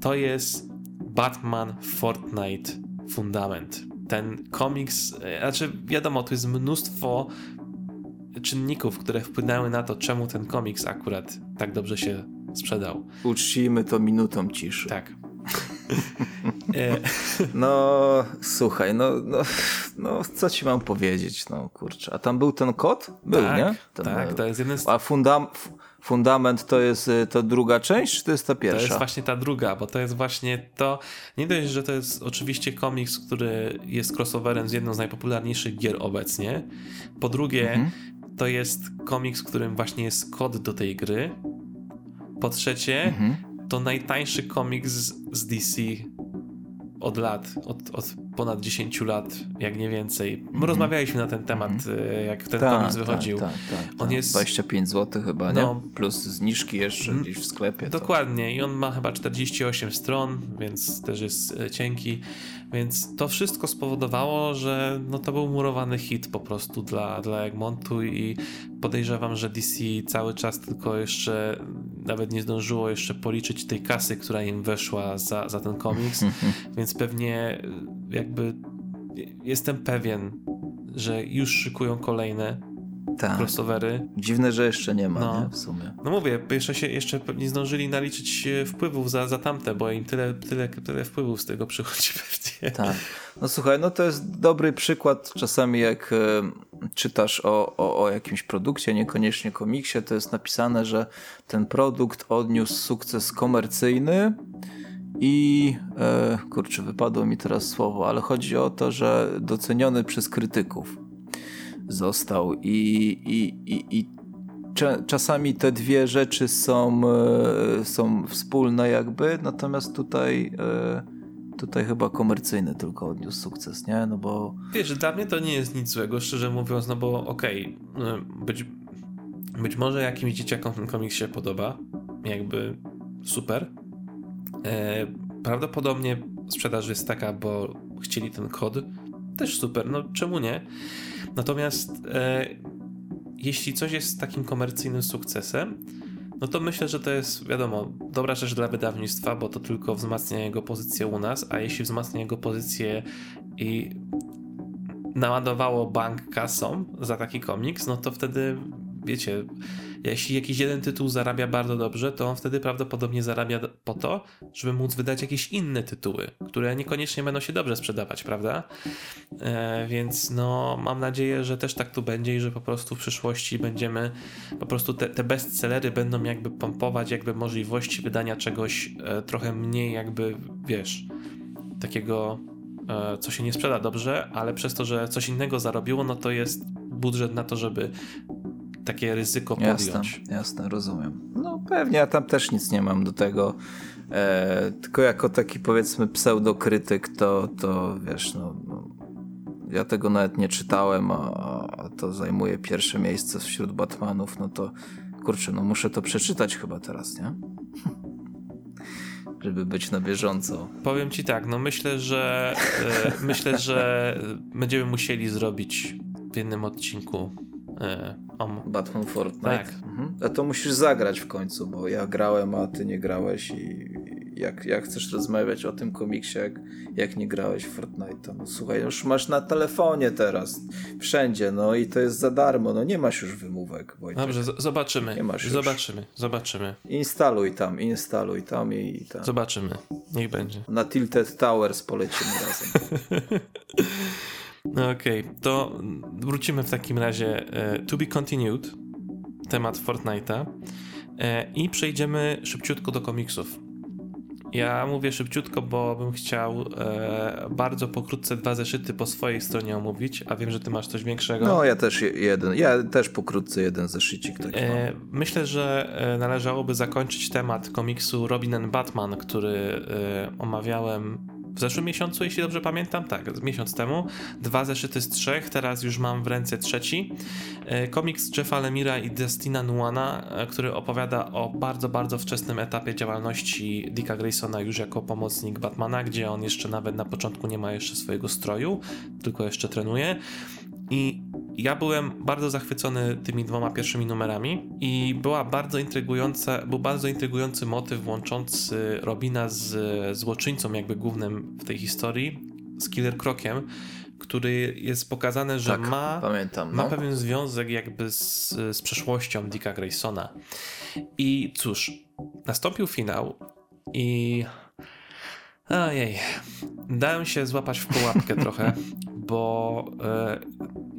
To jest Batman Fortnite Fundament ten komiks, e, znaczy wiadomo, tu jest mnóstwo czynników, które wpłynęły na to, czemu ten komiks akurat tak dobrze się sprzedał. Uczcijmy to minutą ciszy. Tak. E, no, słuchaj, no, no, no, co ci mam powiedzieć, no kurczę. A tam był ten kod? Był, tak, nie? Ten, tak, to jest jeden z... A fundam Fundament to jest y, to druga część, czy to jest ta pierwsza? To jest właśnie ta druga, bo to jest właśnie to. Nie dość, że to jest oczywiście komiks, który jest crossoverem z jedną z najpopularniejszych gier obecnie. Po drugie, mhm. to jest komiks, w którym właśnie jest kod do tej gry. Po trzecie, mhm. to najtańszy komiks z DC od lat, od, od ponad 10 lat, jak nie więcej. My mm. rozmawialiśmy na ten temat, mm. jak ten ta, komiks wychodził. Ta, ta, on jest 25 zł chyba, no, nie? Plus zniżki jeszcze mm, gdzieś w sklepie. Dokładnie. To... I on ma chyba 48 stron, więc też jest e, cienki. Więc to wszystko spowodowało, że no to był murowany hit po prostu dla, dla Egmontu i podejrzewam, że DC cały czas tylko jeszcze nawet nie zdążyło jeszcze policzyć tej kasy, która im weszła za, za ten komiks, więc pewnie jakby jestem pewien, że już szykują kolejne tak. crossovery. Dziwne, że jeszcze nie ma, no. nie? w sumie. No mówię, jeszcze się jeszcze nie zdążyli naliczyć e, wpływów za, za tamte, bo im tyle, tyle, tyle wpływów z tego przychodzi pewnie. Tak. No słuchaj, no to jest dobry przykład czasami jak e, czytasz o, o, o jakimś produkcie, niekoniecznie komiksie, to jest napisane, że ten produkt odniósł sukces komercyjny, i e, kurczę, wypadło mi teraz słowo, ale chodzi o to, że doceniony przez krytyków został i, i, i, i czasami te dwie rzeczy są, e, są wspólne jakby, natomiast tutaj e, tutaj chyba komercyjny tylko odniósł sukces, nie? No bo... Wiesz, dla mnie to nie jest nic złego, szczerze mówiąc, no bo okej, okay, być, być może jakimś dzieciakom ten komiks się podoba, jakby super, E, prawdopodobnie sprzedaż jest taka, bo chcieli ten kod. Też super, no czemu nie? Natomiast e, jeśli coś jest takim komercyjnym sukcesem, no to myślę, że to jest, wiadomo, dobra rzecz dla wydawnictwa, bo to tylko wzmacnia jego pozycję u nas, a jeśli wzmacnia jego pozycję i naładowało bank kasą za taki komiks, no to wtedy, wiecie, jeśli jakiś jeden tytuł zarabia bardzo dobrze, to on wtedy prawdopodobnie zarabia po to, żeby móc wydać jakieś inne tytuły, które niekoniecznie będą się dobrze sprzedawać, prawda? E, więc no, mam nadzieję, że też tak tu będzie i że po prostu w przyszłości będziemy, po prostu te, te bestsellery będą jakby pompować jakby możliwości wydania czegoś e, trochę mniej jakby, wiesz, takiego e, co się nie sprzeda dobrze, ale przez to, że coś innego zarobiło, no to jest budżet na to, żeby takie ryzyko podjąć. Jasne, jasne, rozumiem. No pewnie, ja tam też nic nie mam do tego. E, tylko jako taki powiedzmy pseudokrytyk, to, to wiesz, no, no ja tego nawet nie czytałem, a, a, to zajmuje pierwsze miejsce wśród Batmanów, no to kurczę, no muszę to przeczytać chyba teraz, nie? Żeby być na bieżąco. Powiem ci tak, no myślę, że e, myślę, że będziemy musieli zrobić w jednym odcinku Om. Batman Fortnite. Tak. Mhm. A to musisz zagrać w końcu, bo ja grałem, a ty nie grałeś i jak, jak chcesz rozmawiać o tym komiksie, jak, jak nie grałeś w Fortnite, no słuchaj, już masz na telefonie teraz, wszędzie, no i to jest za darmo, no nie masz już wymówek. Wojtek. Dobrze, zobaczymy, nie masz zobaczymy, już. zobaczymy. Instaluj tam, instaluj tam i tam. Zobaczymy, niech będzie. Na Tilted Towers polecimy razem. No okej, okay, to wrócimy w takim razie e, to be continued, temat Fortnite'a e, i przejdziemy szybciutko do komiksów. Ja mówię szybciutko, bo bym chciał e, bardzo pokrótce dwa zeszyty po swojej stronie omówić, a wiem, że ty masz coś większego. No, ja też jeden, ja też pokrótce jeden zeszycik taki e, Myślę, że e, należałoby zakończyć temat komiksu Robin and Batman, który e, omawiałem w zeszłym miesiącu, jeśli dobrze pamiętam, tak, miesiąc temu. Dwa zeszyty z trzech, teraz już mam w ręce trzeci. E, komiks Jeffa Lemira i Destina Nuana, e, który opowiada o bardzo, bardzo wczesnym etapie działalności Dicka Graysona już jako pomocnik Batmana, gdzie on jeszcze nawet na początku nie ma jeszcze swojego stroju, tylko jeszcze trenuje. I ja byłem bardzo zachwycony tymi dwoma pierwszymi numerami i była bardzo intrygująca, był bardzo intrygujący motyw łączący Robina z złoczyńcą jakby głównym w tej historii, z Killer Krokiem, który jest pokazane, że tak, ma, pamiętam, no. ma pewien związek jakby z, z przeszłością Dicka Graysona. I cóż, nastąpił finał i ojej, dałem się złapać w pułapkę trochę, bo e,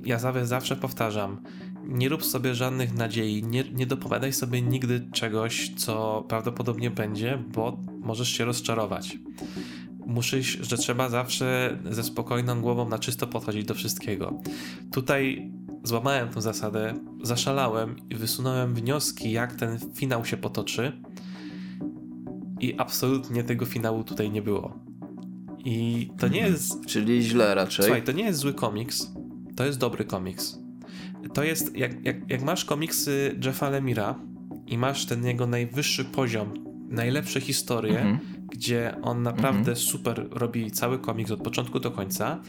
ja zawsze powtarzam, nie rób sobie żadnych nadziei, nie, nie dopowiadaj sobie nigdy czegoś, co prawdopodobnie będzie, bo możesz się rozczarować. Musisz, że trzeba zawsze ze spokojną głową na czysto podchodzić do wszystkiego. Tutaj złamałem tę zasadę, zaszalałem i wysunąłem wnioski, jak ten finał się potoczy. I absolutnie tego finału tutaj nie było. I to nie jest. Czyli źle raczej. Słuchaj, to nie jest zły komiks. To jest dobry komiks. To jest. Jak, jak, jak masz komiksy Jeffa Lemira i masz ten jego najwyższy poziom, najlepsze historie, mhm. gdzie on naprawdę mhm. super robi cały komiks od początku do końca,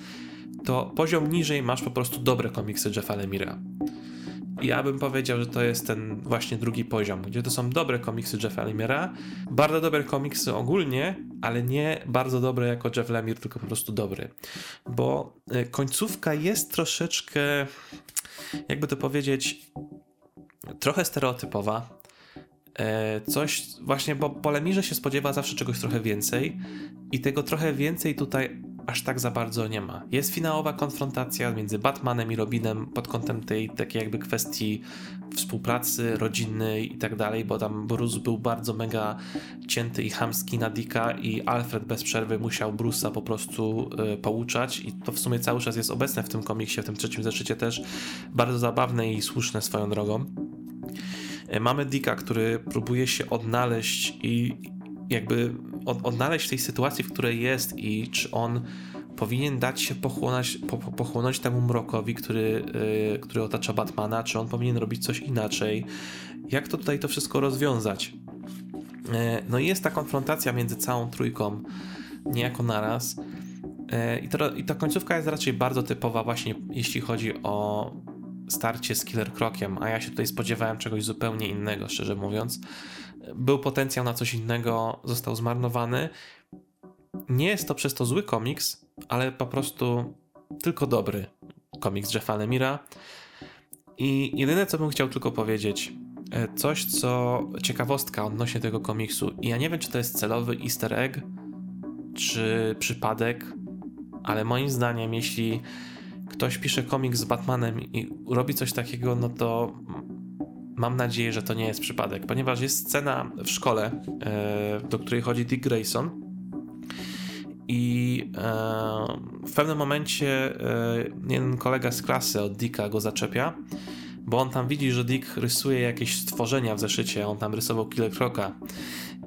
to poziom niżej masz po prostu dobre komiksy Jeffa Lemira. Ja bym powiedział, że to jest ten właśnie drugi poziom, gdzie to są dobre komiksy Jeffa Lemira, bardzo dobre komiksy ogólnie, ale nie bardzo dobre jako Jeff Lemire, tylko po prostu dobry. Bo e, końcówka jest troszeczkę jakby to powiedzieć, trochę stereotypowa. E, coś właśnie, bo po Lemirze się spodziewa zawsze czegoś trochę więcej i tego trochę więcej tutaj aż tak za bardzo nie ma. Jest finałowa konfrontacja między Batmanem i Robinem pod kątem tej takiej jakby kwestii współpracy rodzinnej i tak dalej, bo tam Bruce był bardzo mega cięty i chamski na Dicka i Alfred bez przerwy musiał Bruce'a po prostu y, pouczać i to w sumie cały czas jest obecne w tym komiksie, w tym trzecim zeszycie też bardzo zabawne i słuszne swoją drogą. Y, mamy Dicka, który próbuje się odnaleźć i jakby od, odnaleźć w tej sytuacji, w której jest i czy on powinien dać się pochłonąć, po, pochłonąć temu mrokowi, który, yy, który otacza Batmana, czy on powinien robić coś inaczej. Jak to tutaj to wszystko rozwiązać? Yy, no i jest ta konfrontacja między całą trójką niejako naraz. Yy, i, to, I ta końcówka jest raczej bardzo typowa właśnie jeśli chodzi o starcie z Killer Krokiem, a ja się tutaj spodziewałem czegoś zupełnie innego, szczerze mówiąc był potencjał na coś innego, został zmarnowany. Nie jest to przez to zły komiks, ale po prostu tylko dobry komiks Jeffa Lemira. I jedyne, co bym chciał tylko powiedzieć, e, coś, co ciekawostka odnośnie tego komiksu. I ja nie wiem, czy to jest celowy easter egg, czy przypadek, ale moim zdaniem, jeśli ktoś pisze komiks z Batmanem i robi coś takiego, no to mam nadzieję, że to nie jest przypadek, ponieważ jest scena w szkole, e, do której chodzi Dick Grayson. I e, w pewnym momencie e, jeden kolega z klasy od Dicka go zaczepia, bo on tam widzi, że Dick rysuje jakieś stworzenia w zeszycie, on tam rysował Killer Croca.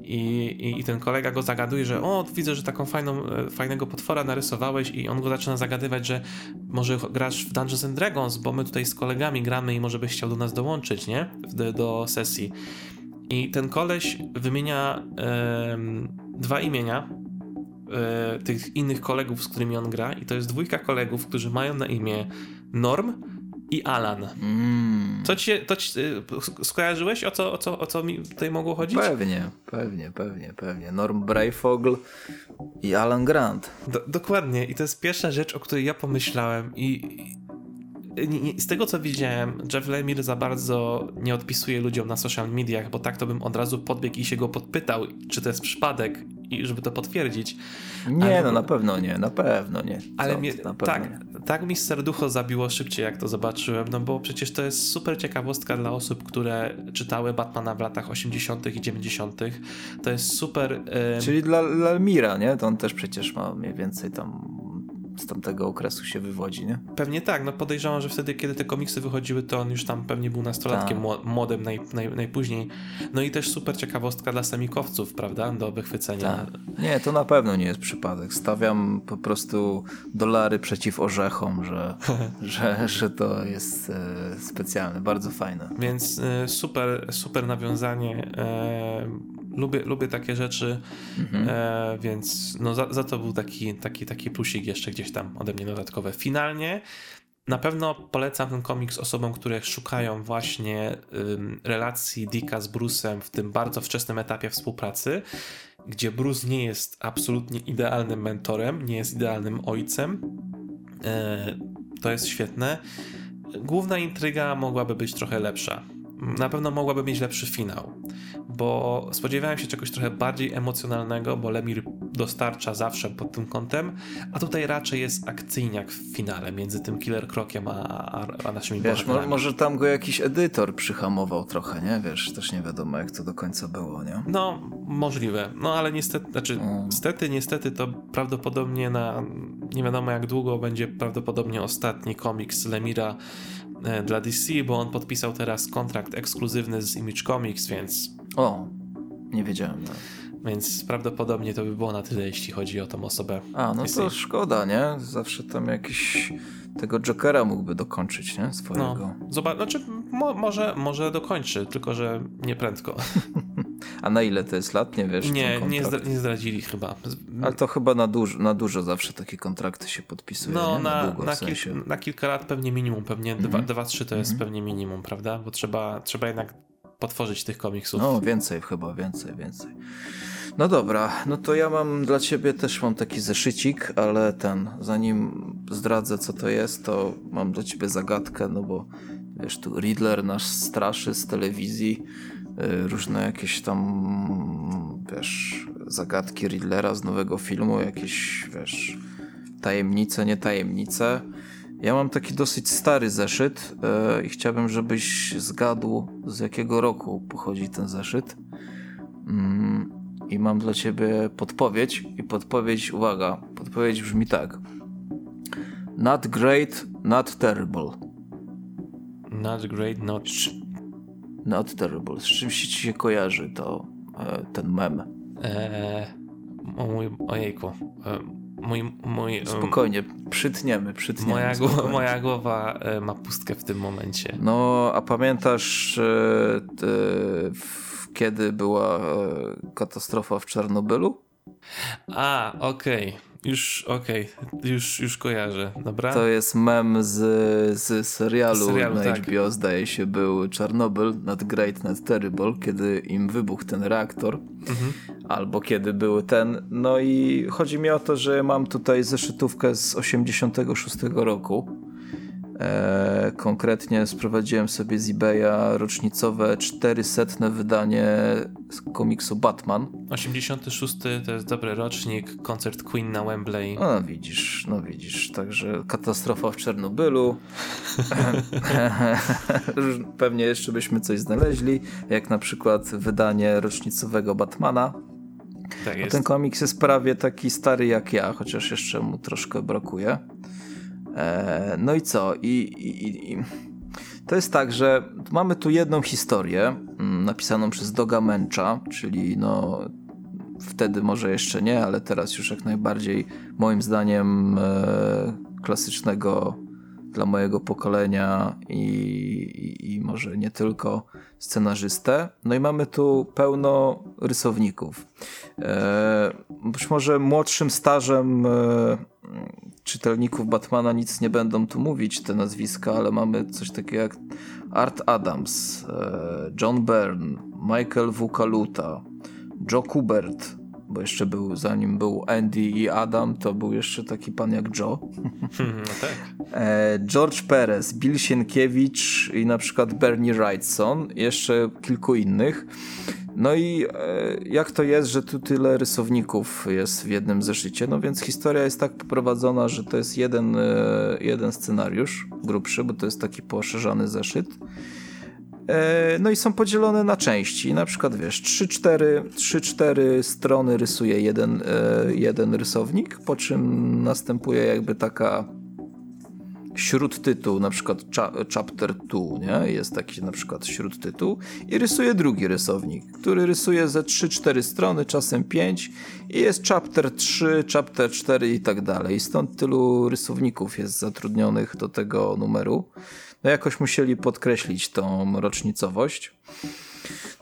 I, i, ten kolega go zagaduje, że o, widzę, że taką fajną, e, fajnego potwora narysowałeś i on go zaczyna zagadywać, że może grasz w Dungeons and Dragons, bo my tutaj z kolegami gramy i może byś chciał do nas dołączyć, nie? Do, do sesji. I ten koleś wymienia e, dwa imienia e, tych innych kolegów, z którymi on gra i to jest dwójka kolegów, którzy mają na imię Norm i Alan. Mm. Co ci, to ci, y, skojarzyłeś, o co, o, co, o co mi tutaj mogło chodzić? Pewnie, pewnie, pewnie, pewnie. Norm Brayfogl i Alan Grant. Do, dokładnie. I to jest pierwsza rzecz, o której ja pomyślałem i, i z tego co widziałem, Jeff Lemire za bardzo nie odpisuje ludziom na social mediach, bo tak to bym od razu podbiegł i się go podpytał, czy to jest przypadek i żeby to potwierdzić. Nie, ale, no na pewno nie, na pewno nie. Ale mnie, tak, nie. tak mi serducho zabiło szybciej, jak to zobaczyłem, no bo przecież to jest super ciekawostka dla osób, które czytały Batmana w latach 80. i 90. To jest super. Czyli dla Lemira, nie? To on też przecież ma mniej więcej tam z tamtego okresu się wywodzi, nie? Pewnie tak, no podejrzewam, że wtedy, kiedy te komiksy wychodziły, to on już tam pewnie był nastolatkiem, tak. młodym naj, naj, najpóźniej. No i też super ciekawostka dla semikowców, prawda, do wychwycenia. Tak. Nie, to na pewno nie jest przypadek. Stawiam po prostu dolary przeciw orzechom, że, że, że to jest e, specjalne, bardzo fajne. Więc e, super, super nawiązanie. Lubię, lubię takie rzeczy, mhm. e, więc no za, za, to był taki, taki, taki plusik jeszcze gdzieś tam ode mnie dodatkowe. Finalnie na pewno polecam ten komiks osobom, które szukają właśnie ym, relacji Dicka z Bruce'em w tym bardzo wczesnym etapie współpracy, gdzie Bruce nie jest absolutnie idealnym mentorem, nie jest idealnym ojcem. E, to jest świetne. Główna intryga mogłaby być trochę lepsza. Na pewno mogłaby mieć lepszy finał bo spodziewałem się czegoś trochę bardziej emocjonalnego, bo Lemir dostarcza zawsze pod tym kątem, a tutaj raczej jest akcyjniak w finale między tym Killer Krokiem a, a, a naszymi Wiesz, mo może tam go jakiś edytor przyhamował trochę, nie? Wiesz, też nie wiadomo jak to do końca było, nie? No, możliwe. No, ale niestety, znaczy, mm. niestety, niestety to prawdopodobnie na nie wiadomo jak długo będzie prawdopodobnie ostatni komiks Lemira e, dla DC, bo on podpisał teraz kontrakt ekskluzywny z Image Comics, więc o, nie wiedziałem. No. Więc prawdopodobnie to by było na tyle, jeśli chodzi o tą osobę. A, no to szkoda, nie? Zawsze tam jakiś tego Jokera mógłby dokończyć, nie? Swojego. No, zobacz, znaczy mo może, może dokończy, tylko że nie prędko. A na ile to jest lat, nie wiesz? Nie, nie, zdra nie, zdradzili chyba. Ale to chyba na, duż na dużo zawsze takie kontrakty się podpisuje. No, na, na, długo, na, kil na, kilka lat pewnie minimum, pewnie mm -hmm. dwa, dwa, trzy to jest mm -hmm. pewnie minimum, prawda? Bo trzeba, trzeba jednak potworzyć tych komiksów. No, więcej chyba, więcej, więcej. No dobra, no to ja mam dla ciebie też mam taki zeszycik, ale ten, zanim zdradzę co to jest, to mam dla ciebie zagadkę, no bo wiesz, tu Riddler nas straszy z telewizji, y, różne jakieś tam, wiesz, zagadki Riddlera z nowego filmu, jakieś, wiesz, tajemnice, nie tajemnice. Ja mam taki dosyć stary zeszyt yy, i chciałbym, żebyś zgadł, z jakiego roku pochodzi ten zeszyt. Mm, I mam dla ciebie podpowiedź. I podpowiedź, uwaga, podpowiedź brzmi tak. Not great, not terrible. Not great, not... Not terrible. Z czym się ci się kojarzy to e, ten mem? Eee, o mój, ojejku. E, mój, mój, Spokojnie, przytniemy, przytniemy. Moja, głowa, moja głowa e, ma pustkę w tym momencie. No, a pamiętasz e, w, kiedy była e, katastrofa w Czarnobylu? A, okej. Okay. Już, okej, okay. już, już kojarzę, dobra? To jest mem z, z serialu, serialu na tak. HBO, zdaje się, był Czarnobyl, Not Great, Not Terrible, kiedy im wybuchł ten reaktor, mhm. albo kiedy był ten, no i chodzi mi o to, że mam tutaj zeszytówkę z 86 roku, konkretnie sprowadziłem sobie z eBaya rocznicowe 400 wydanie komiksu Batman. 86 to jest dobry rocznik, koncert Queen na Wembley. No widzisz, no widzisz, także katastrofa w Czernobylu. Pewnie jeszcze byśmy coś znaleźli, jak na przykład wydanie rocznicowego Batmana. Tak. Ten komiks jest prawie taki stary jak ja, chociaż jeszcze mu troszkę brakuje. E, no i co? I, i, I, to jest tak, że mamy tu jedną historię mm, napisaną przez Doga Męcza, czyli no wtedy może jeszcze nie, ale teraz już jak najbardziej moim zdaniem e, klasycznego dla mojego pokolenia i, i, i, może nie tylko scenarzystę. No i mamy tu pełno rysowników. E, być może młodszym stażem e, czytelników Batmana nic nie będą tu mówić te nazwiska, ale mamy coś takiego jak Art Adams, e, John Byrne, Michael W. Kaluta, Joe Kubert, bo jeszcze był, zanim był Andy i Adam, to był jeszcze taki pan jak Joe. No tak. E, George Perez, Bill Sienkiewicz i na przykład Bernie Wrightson, jeszcze kilku innych. No i e, jak to jest, że tu tyle rysowników jest w jednym zeszycie? No więc historia jest tak poprowadzona, że to jest jeden, e, jeden scenariusz grubszy, bo to jest taki poszerzany zeszyt. E, no i są podzielone na części. Na przykład wiesz, 3-4 strony rysuje jeden, jeden rysownik, po czym następuje jakby taka śródtytuł, na przykład chapter 2, nie? Jest taki na przykład śródtytuł i rysuje drugi rysownik, który rysuje ze 3-4 strony, czasem 5 i jest chapter 3, chapter 4 i tak dalej. Stąd tylu rysowników jest zatrudnionych do tego numeru. No jakoś musieli podkreślić tą rocznicowość.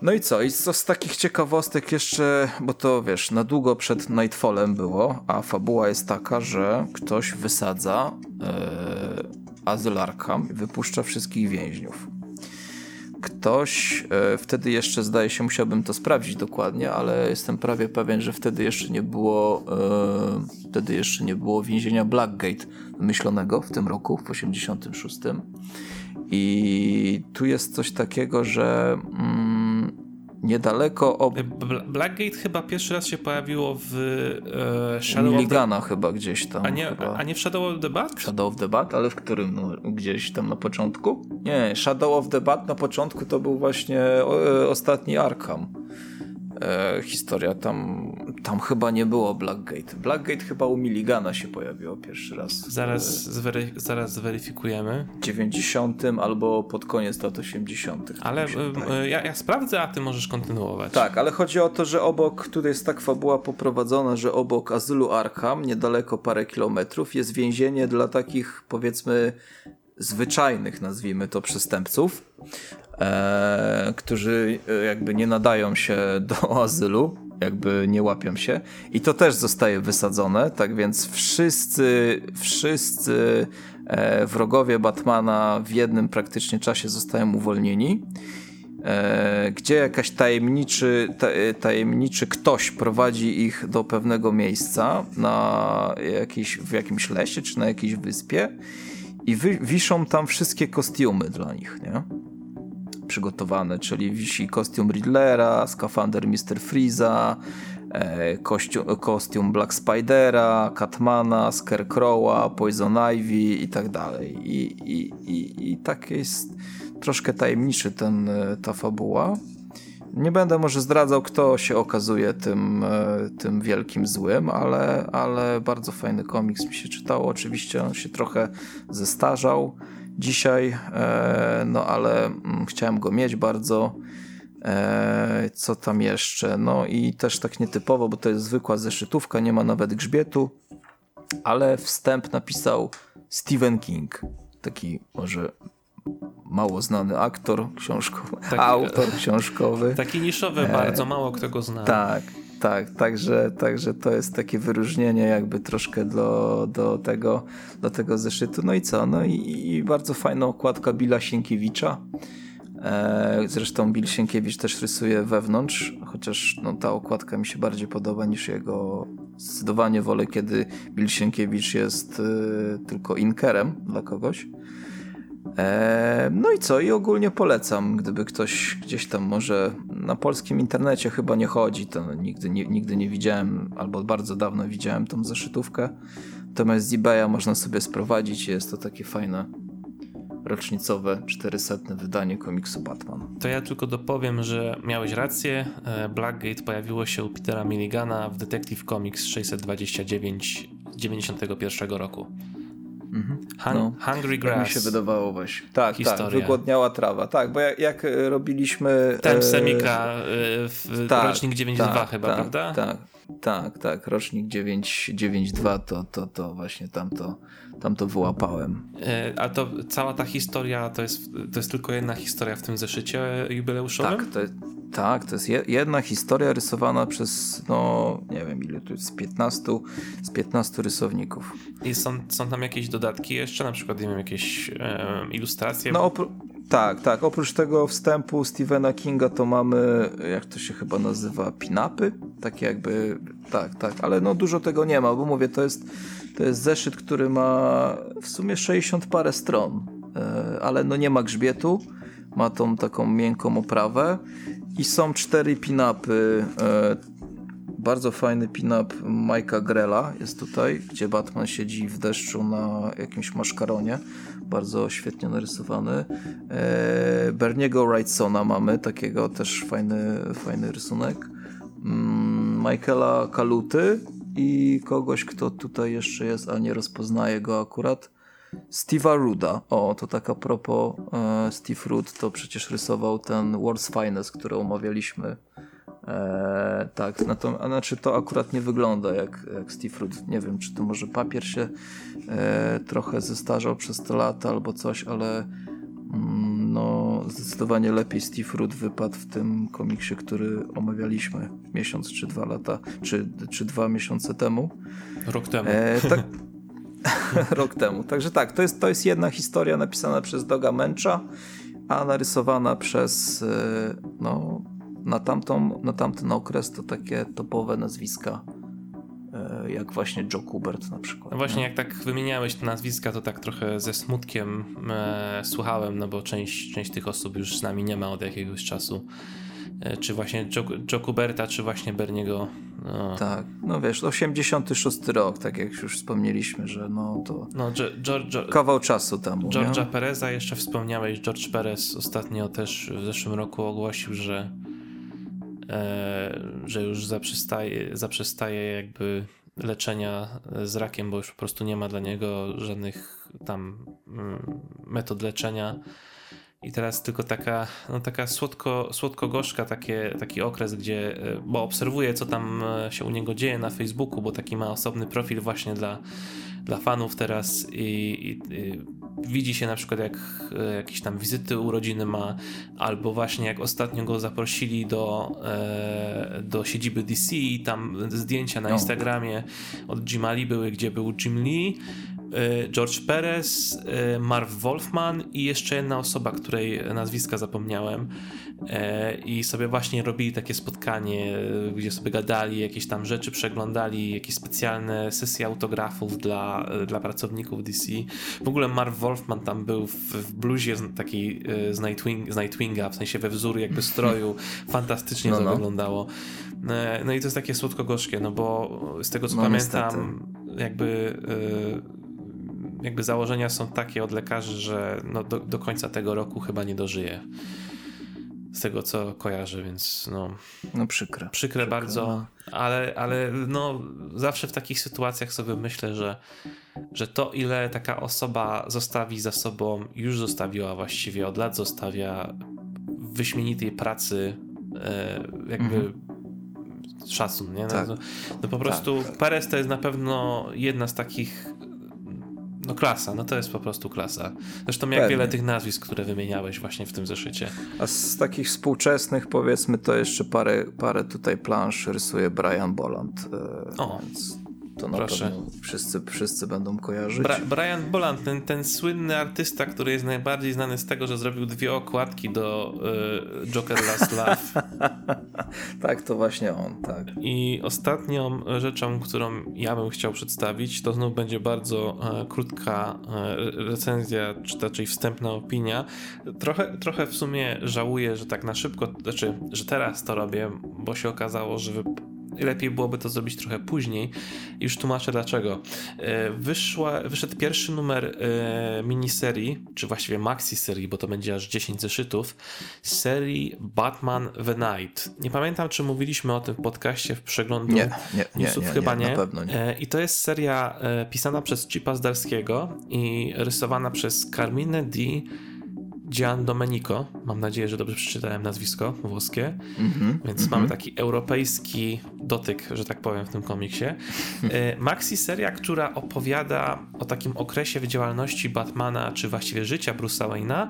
No i co? I co z takich ciekawostek jeszcze, bo to wiesz, na długo przed Nightfallem było, a fabuła jest taka, że ktoś wysadza e, azyl Arkham i wypuszcza wszystkich więźniów. Ktoś, e, wtedy jeszcze zdaje się, musiałbym to sprawdzić dokładnie, ale jestem prawie pewien, że wtedy jeszcze nie było e, wtedy jeszcze nie było więzienia Blackgate wymyślonego w tym roku, w 86. I tu jest coś takiego, że mm, niedaleko ob... Blackgate chyba pierwszy raz się pojawiło w e, Shadow Milligana of the... chyba gdzieś tam. A nie, a nie w Shadow of the Bat? Shadow of the Bat, ale w którym? No, gdzieś tam na początku? Nie, Shadow of the Bat na początku to był właśnie o, e, ostatni Arkham e, historia. Tam, tam chyba nie było Blackgate. Blackgate chyba u Milligana się pojawiło pierwszy raz. Zaraz, zwery, zaraz zweryfikujemy. 90 albo pod koniec lat 80. Ale e, ja, ja, sprawdzę, a ty możesz kontynuować. Tak, ale chodzi o to, że obok, tutaj jest tak fabuła poprowadzona, że obok azylu Arkham, niedaleko parę kilometrów, jest więzienie dla takich powiedzmy zwyczajnych, nazwijmy to, przestępców, e, którzy e, jakby nie nadają się do azylu, jakby nie łapią się. I to też zostaje wysadzone, tak więc wszyscy, wszyscy e, wrogowie Batmana w jednym praktycznie czasie zostają uwolnieni. e, gdzie jakaś tajemniczy, tajemniczy ktoś prowadzi ich do pewnego miejsca na jakiś, w jakimś lesie czy na jakiejś wyspie i wy, wiszą tam wszystkie kostiumy dla nich, nie? Przygotowane, czyli wisi kostium Riddlera, skafander Mr. Freeza, e, kostium, kostium Black Spidera, Catmana, Scarecrow'a, Poison Ivy i tak dalej. I, i, i, tak jest troszkę tajemniczy ten, e, ta fabuła. Nie będę może zdradzał, kto się okazuje tym, e, tym wielkim złym, ale, ale bardzo fajny komiks mi się czytało. Oczywiście on się trochę zestarzał dzisiaj, e, no ale mm, chciałem go mieć bardzo. Co tam jeszcze? No i też tak nietypowo, bo to jest zwykła zeszytówka, nie ma nawet grzbietu, ale wstęp napisał Stephen King. Taki może mało znany aktor książkowy, taki, autor książkowy. Taki niszowy e, bardzo, mało kto go zna. Tak, tak, także, także to jest takie wyróżnienie jakby troszkę do, do, tego, do tego zeszytu. No i co? No i, i bardzo fajna okładka Billa Sienkiewicza. E, zresztą Bill Sienkiewicz też rysuje wewnątrz, chociaż no, ta okładka mi się bardziej podoba niż jego. Zdecydowanie wolę, kiedy Bill Sienkiewicz jest y, tylko inkerem dla kogoś. E, no i co? I ogólnie polecam, gdyby ktoś gdzieś tam może na polskim internecie chyba nie chodzi, to nigdy nie, nigdy nie widziałem, albo bardzo dawno widziałem tą zeszytówkę. Natomiast z eBaya można sobie sprowadzić jest to takie fajne rocznicowe 400 wydanie komiksu Batman. To ja tylko dopowiem, że miałeś rację. E, Blackgate pojawiło się u Petera Milligana w Detective Comics 629 z 91 roku. Mhm. no. Hungry Grass. Tak mi się wydawało właśnie. Tak, tak Historia. tak, wygłodniała trawa. Tak, bo jak, jak robiliśmy... Tem e, Semika e, w tak, rocznik 9.2 tak, chyba, tak, prawda? Tak, tak, tak. Rocznik 9.2 to, to, to właśnie tam to, tam to wyłapałem. E, a to cała ta historia to jest, to jest tylko jedna historia w tym zeszycie jubileuszowym? Tak, to jest tak, to jest jedna historia rysowana przez, no nie wiem ile tu jest, z 15, z 15 rysowników. I są, są tam jakieś dodatki jeszcze, na przykład nie wiem, jakieś e, ilustracje? No tak, tak, oprócz tego wstępu Stephena Kinga to mamy, jak to się chyba nazywa, pinapy, takie jakby, tak, tak, ale no dużo tego nie ma, bo mówię, to jest, to jest zeszyt, który ma w sumie 60 parę stron, e, ale no nie ma grzbietu, ma tą taką miękką oprawę i są cztery pin-upy. E, bardzo fajny pin-up Mike'a Grella jest tutaj, gdzie Batman siedzi w deszczu na jakimś maszkaronie. Bardzo świetnie narysowany. E, Berniego Wrightsona mamy, takiego też fajny, fajny rysunek. Mm, Michaela Kaluty i kogoś, kto tutaj jeszcze jest, a nie rozpoznaje go akurat. Steve'a Ruda. O, to tak a propos, e, Steve Rud to przecież rysował ten World's Finest, który omawialiśmy. E, tak, a znaczy to akurat nie wygląda jak, jak Steve Rud. Nie wiem, czy to może papier się e, trochę zestarzał przez te lata albo coś, ale no zdecydowanie lepiej Steve Rud wypadł w tym komiksie, który omawialiśmy miesiąc czy dwa lata, czy, czy dwa miesiące temu. Rok temu. E, tak, rok temu. Także tak, to jest, to jest jedna historia napisana przez Doga Męcza, a narysowana przez e, no, na, tamtą, na tamten okres to takie topowe nazwiska jak właśnie Joe Kubert na przykład. No właśnie, jak tak wymieniałeś te nazwiska, to tak trochę ze smutkiem e, słuchałem, no bo część, część tych osób już z nami nie ma od jakiegoś czasu. E, czy właśnie Joe, Joe Kuberta, czy właśnie Berniego. No. Tak, no wiesz, 86 rok, tak jak już wspomnieliśmy, że no to no, George, kawał czasu temu. George'a Pereza jeszcze wspomniałeś, George Perez ostatnio też w zeszłym roku ogłosił, że e, że już zaprzestaje, zaprzestaje jakby leczenia z rakiem, bo już po prostu nie ma dla niego żadnych tam mm, metod leczenia. I teraz tylko taka, no taka słodko, słodko-gorzka takie, taki okres, gdzie, e, bo obserwuję, co tam e, się u niego dzieje na Facebooku, bo taki ma osobny profil właśnie dla, dla fanów teraz i, i, i widzi się na przykład jak e, jakieś tam wizyty urodziny ma, albo właśnie jak ostatnio go zaprosili do, e, do siedziby DC i tam zdjęcia na no. Instagramie od Jim Ali były, gdzie był Jim Lee, George Perez, Marv Wolfman i jeszcze jedna osoba, której nazwiska zapomniałem. I sobie właśnie robili takie spotkanie, gdzie sobie gadali, jakieś tam rzeczy przeglądali, jakieś specjalne sesje autografów dla, dla pracowników DC. W ogóle Marv Wolfman tam był w, w bluzie takiej z, Nightwing, z Nightwinga, w sensie we wzór jakby stroju. Fantastycznie no, to no. wyglądało. No i to jest takie słodko-gorzkie, no bo z tego co no, pamiętam, niestety. jakby jakby założenia są takie od lekarzy, że no do, do końca tego roku chyba nie dożyje. Z tego co kojarzę, więc no. No przykre. Przykre, przykre bardzo, no. ale, ale no zawsze w takich sytuacjach sobie myślę, że, że to ile taka osoba zostawi za sobą, już zostawiła właściwie od lat, zostawia wyśmienitej pracy, e, jakby. Mhm szacun, nie? No, tak. no, no po prostu tak, tak. Perez to jest na pewno jedna z takich no klasa, no to jest po prostu klasa. Zresztą jak Pewnie. wiele tych nazwisk, które wymieniałeś właśnie w tym zeszycie. A z takich współczesnych powiedzmy to jeszcze parę, parę tutaj plansz rysuje Brian Boland. E, o. Więc to na Proszę. pewno wszyscy, wszyscy będą kojarzyć. Bra Brian Boland, ten, ten słynny artysta, który jest najbardziej znany z tego, że zrobił dwie okładki do y, Joker Last Love. tak, to właśnie on, tak. I ostatnią rzeczą, którą ja bym chciał przedstawić, to znów będzie bardzo e, krótka e, recenzja, czy raczej wstępna opinia. Trochę, trochę w sumie żałuję, że tak na szybko, znaczy, że teraz to robię, bo się okazało, że lepiej byłoby to zrobić trochę później. Już tłumaczę dlaczego. E, wyszła, wyszedł pierwszy numer e, miniserii, czy właściwie maxi serii, bo to będzie aż 10 zeszytów, serii Batman The Night. Nie pamiętam, czy mówiliśmy o tym w podcaście w przeglądu nie, nie, newsów, nie, nie, chyba nie. Nie. E, I to jest seria pisana przez Chipa Zdarskiego i rysowana przez Carmine Di Gian Domenico, mam nadzieję, że dobrze przeczytałem nazwisko włoskie, mm -hmm, więc mm -hmm. mamy taki europejski dotyk, że tak powiem, w tym komiksie. E, Maxi seria, która opowiada o takim okresie w działalności Batmana, czy właściwie życia Bruce'a Wayne'a,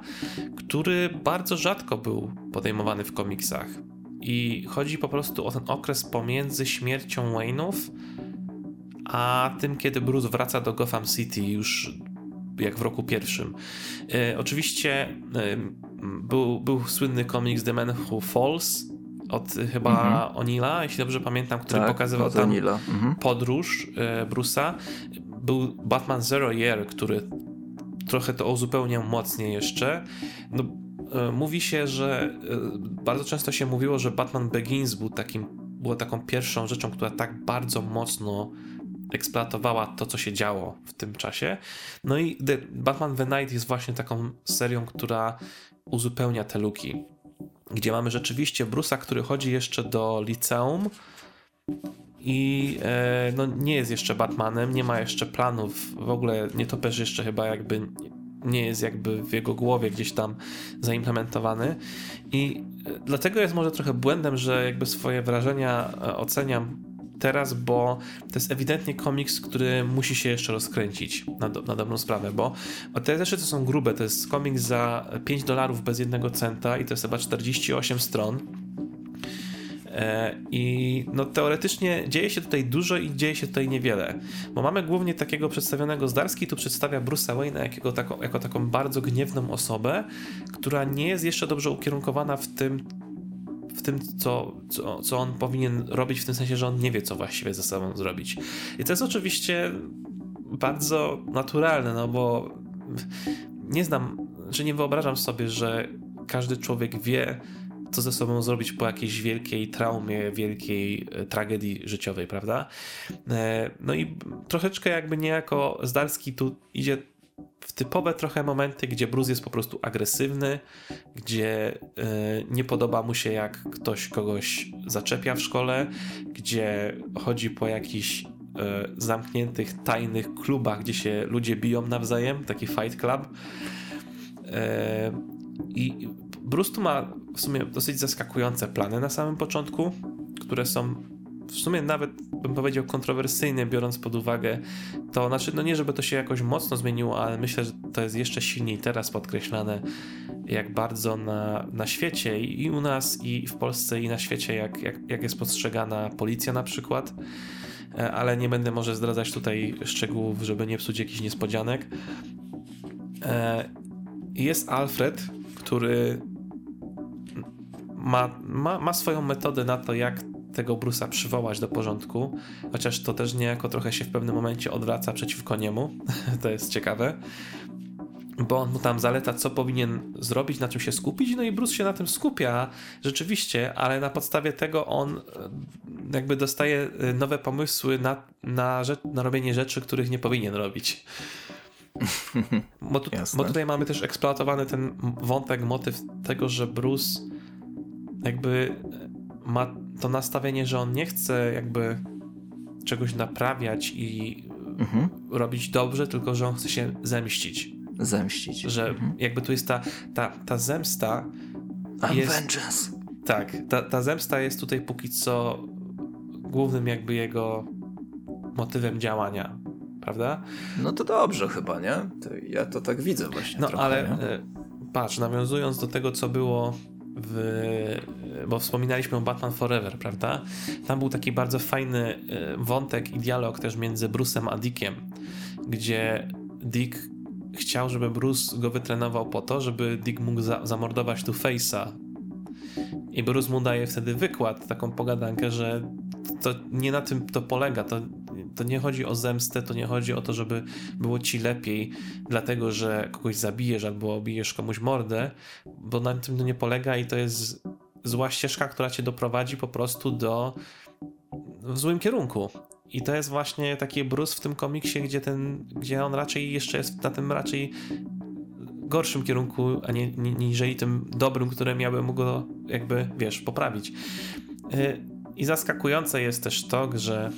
który bardzo rzadko był podejmowany w komiksach. I chodzi po prostu o ten okres pomiędzy śmiercią Wayne'ów, a tym, kiedy Bruce wraca do Gotham City już jak w roku pierwszym. E, oczywiście e, był, był słynny komiks The Man Who Falls od chyba mhm. Onila, jeśli dobrze pamiętam, który tak, pokazywał tam mhm. podróż e, Bruce'a. Był Batman Zero Year, który trochę to uzupełniał mocniej jeszcze. No, e, mówi się, że e, bardzo często się mówiło, że Batman Begins był takim, było taką pierwszą rzeczą, która tak bardzo mocno eksploatowała to, co się działo w tym czasie. No i The Batman The Night jest właśnie taką serią, która uzupełnia te luki. Gdzie mamy rzeczywiście Brusa, który chodzi jeszcze do liceum i e, no, nie jest jeszcze Batmanem, nie ma jeszcze planów, w ogóle nie topesz jeszcze chyba jakby nie jest jakby w jego głowie gdzieś tam zaimplementowany i e, dlatego jest może trochę błędem, że jakby swoje wrażenia e, oceniam teraz, bo to jest ewidentnie komiks, który musi się jeszcze rozkręcić na, do, na dobrą sprawę, bo te zeszyty są grube, to jest komiks za 5 dolarów bez jednego centa i to jest chyba 48 stron. E, I no, teoretycznie dzieje się tutaj dużo i dzieje się tutaj niewiele, bo mamy głównie takiego przedstawionego Zdarski, tu przedstawia Bruce'a Wayne'a jako, taką, bardzo gniewną osobę, która nie jest jeszcze dobrze ukierunkowana w tym, tym, co, co, co on powinien robić, w tym sensie, że on nie wie, co właściwie ze sobą zrobić. I to jest oczywiście bardzo naturalne, no bo nie znam, że nie wyobrażam sobie, że każdy człowiek wie, co ze sobą zrobić po jakiejś wielkiej traumie, wielkiej e, tragedii życiowej, prawda? E, no i troszeczkę jakby niejako Zdarski tu idzie w typowe trochę momenty, gdzie Bruce jest po prostu agresywny, gdzie y, nie podoba mu się jak ktoś kogoś zaczepia w szkole, gdzie chodzi po jakichś y, zamkniętych, tajnych klubach, gdzie się ludzie biją nawzajem, taki fight club. Y, I Bruce tu ma w sumie dosyć zaskakujące plany na samym początku, które są w sumie nawet bym powiedział kontrowersyjne, biorąc pod uwagę to, znaczy, no nie żeby to się jakoś mocno zmieniło, ale myślę, że to jest jeszcze silniej teraz podkreślane, jak bardzo na, na świecie i u nas, i w Polsce, i na świecie, jak, jak, jak jest postrzegana policja na przykład. e, ale nie będę może zdradzać tutaj szczegółów, żeby nie psuć jakichś niespodzianek. E, jest Alfred, który ma, ma, ma swoją metodę na to, jak tego Brusa przywołać do porządku, chociaż to też niejako trochę się w pewnym momencie odwraca przeciwko niemu. to jest ciekawe. Bo on mu tam zaleca, co powinien zrobić, na czym się skupić, no i Bruce się na tym skupia, rzeczywiście, ale na podstawie tego on e, jakby dostaje e, nowe pomysły na, na, na robienie rzeczy, których nie powinien robić. Bo, tu, bo, tutaj mamy też eksploatowany ten wątek, motyw tego, że Bruce jakby ma to nastawienie, że on nie chce jakby czegoś naprawiać i mhm. robić dobrze, tylko że on chce się zemścić. Zemścić. Że mhm. jakby tu jest ta, ta, ta zemsta. I'm jest, vengeance. Tak, ta, ta zemsta jest tutaj póki co głównym jakby jego motywem działania, prawda? No to dobrze chyba, nie? To ja to tak widzę właśnie. No trochę, ale nie? patrz, nawiązując do tego, co było w, bo wspominaliśmy o Batman Forever, prawda? Tam był taki bardzo fajny e, wątek i dialog też między Bruce'em a Dickiem, gdzie Dick chciał, żeby Bruce go wytrenował po to, żeby Dick mógł za zamordować tu Face'a. I Bruce mu daje wtedy wykład, taką pogadankę, że to nie na tym to polega. To to nie chodzi o zemstę, to nie chodzi o to, żeby było ci lepiej, dlatego że kogoś zabijesz albo obijesz komuś mordę, bo na tym to nie polega i to jest zła ścieżka, która cię doprowadzi po prostu do w złym kierunku. I to jest właśnie taki brus w tym komiksie, gdzie, ten, gdzie on raczej jeszcze jest na tym raczej gorszym kierunku, a nie, niżeli tym dobrym, które miały go jakby, wiesz, poprawić. Y, I zaskakujące jest też to, że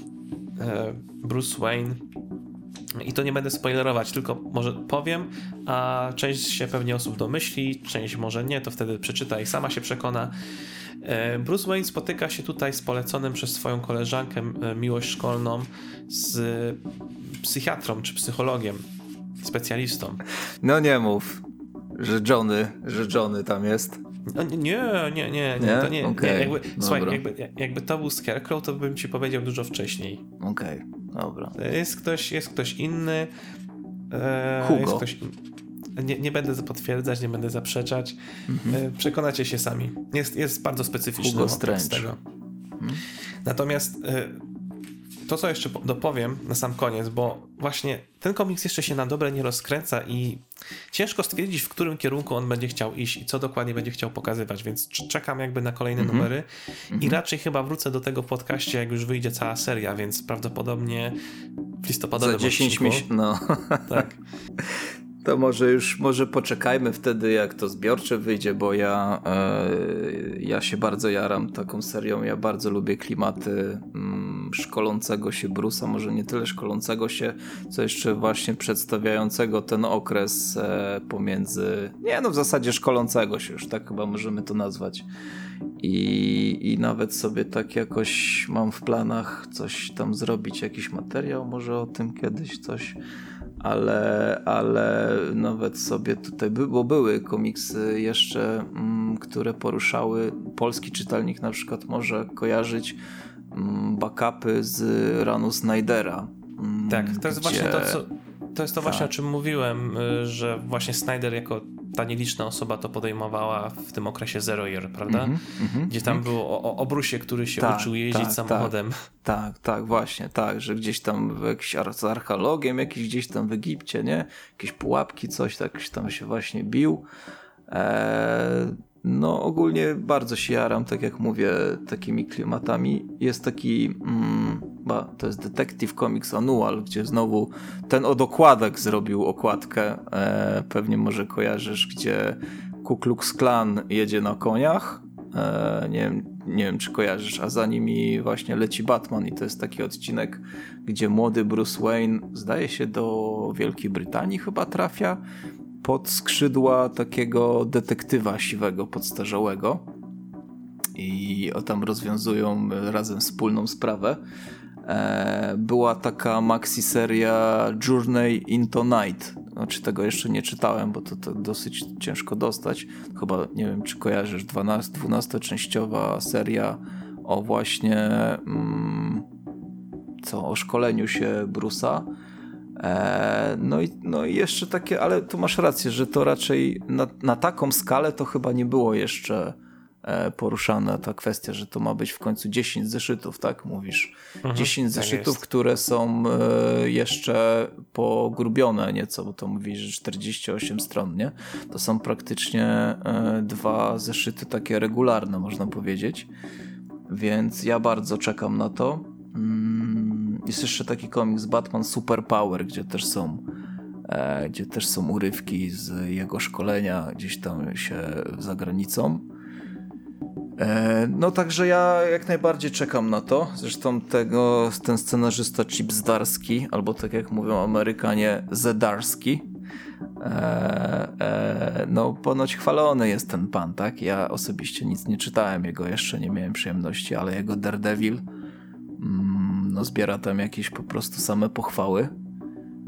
Bruce Wayne. I to nie będę spoilerować, tylko może powiem, a część się pewnie osób domyśli, część może nie, to wtedy przeczyta i sama się przekona. E, Bruce Wayne spotyka się tutaj z poleconym przez swoją koleżankę e, miłość szkolną z psychiatrą czy psychologiem, specjalistą. No nie mów, że Johnny, że Johnny tam jest. No, nie, nie, nie, nie, to nie, okay. nie jakby, słuchaj, jakby, jakby to był Scarecrow, to bym ci powiedział dużo wcześniej. Okej, okay. dobra. Jest ktoś, jest ktoś inny. E, Hugo. Jest ktoś, nie, nie będę potwierdzać, nie będę zaprzeczać. Mhm. E, przekonacie się sami. Jest, jest bardzo specyficzny Hugo Strange. tego. Mhm. Natomiast e, to, co jeszcze dopowiem na sam koniec, bo właśnie ten komiks jeszcze się na dobre nie rozkręca i ciężko stwierdzić, w którym kierunku on będzie chciał iść i co dokładnie będzie chciał pokazywać, więc czekam jakby na kolejne mm -hmm. numery i mm -hmm. raczej chyba wrócę do tego podcaście, jak już wyjdzie cała seria, więc prawdopodobnie w listopadowym Za 10 miesięcy, no. Tak. To może już, może poczekajmy wtedy, jak to zbiorcze wyjdzie, bo ja, e, ja się bardzo jaram taką serią. Ja bardzo lubię klimaty mm, szkolącego się Brusa, może nie tyle szkolącego się, co jeszcze właśnie przedstawiającego ten okres e, pomiędzy, nie no w zasadzie szkolącego się już, tak chyba możemy to nazwać. I, I nawet sobie tak jakoś mam w planach coś tam zrobić, jakiś materiał może o tym kiedyś, coś ale, ale nawet sobie tutaj, bo były komiksy jeszcze, mm, które poruszały, polski czytelnik na przykład może kojarzyć mm, backupy z ranu Snydera. Mm, tak, to jest gdzie... właśnie to, co, to jest to właśnie, tak. o czym mówiłem, y, że właśnie Snyder jako ta nieliczna osoba to podejmowała w tym okresie Zero Year, prawda? Mm -hmm, Gdzie tam -hmm. było o, o Brusie, który się tak, uczył jeździć tak, samochodem. Tak, tak, tak, właśnie, tak, że gdzieś tam jakiś z archeologiem jakiś gdzieś tam w Egipcie, nie? Jakieś pułapki, coś tak tam się właśnie bił. Eee, no ogólnie bardzo się jaram, tak jak mówię, takimi klimatami. Jest taki, mm, ba, to jest Detective Comics Annual, gdzie znowu ten od okładek zrobił okładkę, e, pewnie może kojarzysz, gdzie Ku Klux Klan jedzie na koniach, e, nie, wiem, nie wiem czy kojarzysz, a za nimi właśnie leci Batman i to jest taki odcinek, gdzie młody Bruce Wayne zdaje się do Wielkiej Brytanii chyba trafia pod skrzydła takiego detektywa siwego, podstarzałego i o tam rozwiązują razem wspólną sprawę. E, była taka maxi seria Journey into Night. Znaczy tego jeszcze nie czytałem, bo to, to dosyć ciężko dostać. Chyba nie wiem, czy kojarzysz 12, 12-częściowa seria o właśnie mm, co, o szkoleniu się Brusa. E, no, i, no i jeszcze takie, ale tu masz rację, że to raczej na, na taką skalę to chyba nie było jeszcze e, poruszana ta kwestia, że to ma być w końcu 10 zeszytów, tak mówisz? Mhm, 10 tak zeszytów, jest. które są e, jeszcze pogrubione nieco, bo to mówisz, że 48 stron, nie? To są praktycznie dwa zeszyty takie regularne, można powiedzieć. Więc ja bardzo czekam na to. Jest jeszcze taki komiks Batman Super Power, gdzie też są e, gdzie też są urywki z jego szkolenia gdzieś tam się za granicą. E, no także ja jak najbardziej czekam na to. Zresztą tego, ten scenarzysta Chip Zdarski, albo tak jak mówią Amerykanie, Zedarski, e, e, no ponoć chwalony jest ten pan, tak? Ja osobiście nic nie czytałem jego, jeszcze nie miałem przyjemności, ale jego Daredevil mm, zbiera tam jakieś po prostu same pochwały.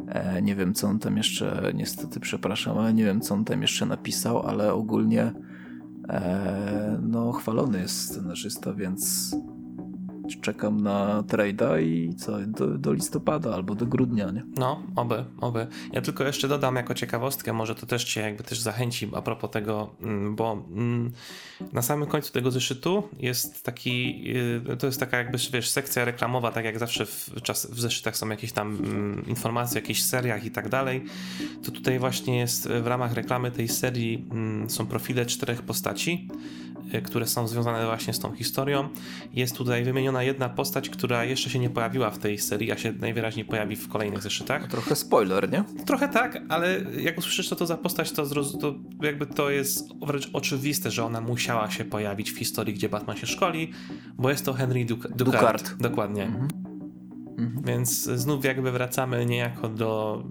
E, nie wiem co on tam jeszcze, niestety przepraszam, ale nie wiem co on tam jeszcze napisał, ale ogólnie e, no chwalony jest scenarzysta, więc czekam na trade'a i co, do, do, listopada albo do grudnia, nie? No, oby, oby. Ja tylko jeszcze dodam jako ciekawostkę, może to też cię jakby też zachęci a propos tego, mm, bo mm, na samym końcu tego zeszytu jest taki, y, to jest taka jakby, wiesz, sekcja reklamowa, tak jak zawsze w, czas, w zeszytach są jakieś tam mm, informacje o jakichś seriach i tak dalej, to tutaj właśnie jest w ramach reklamy tej serii są profile czterech postaci, Y, które są związane właśnie z tą historią. Jest tutaj wymieniona jedna postać, która jeszcze się nie pojawiła w tej serii, a się najwyraźniej pojawi w kolejnych zeszytach. Trochę spoiler, nie? Trochę tak, ale jak usłyszysz, co to za postać, to, to jakby to jest wręcz oczywiste, że ona musiała się pojawić w historii, gdzie Batman się szkoli, bo jest to Henry Ducard. Ducard. Dokładnie. Mhm. Mhm. Więc znów jakby wracamy niejako do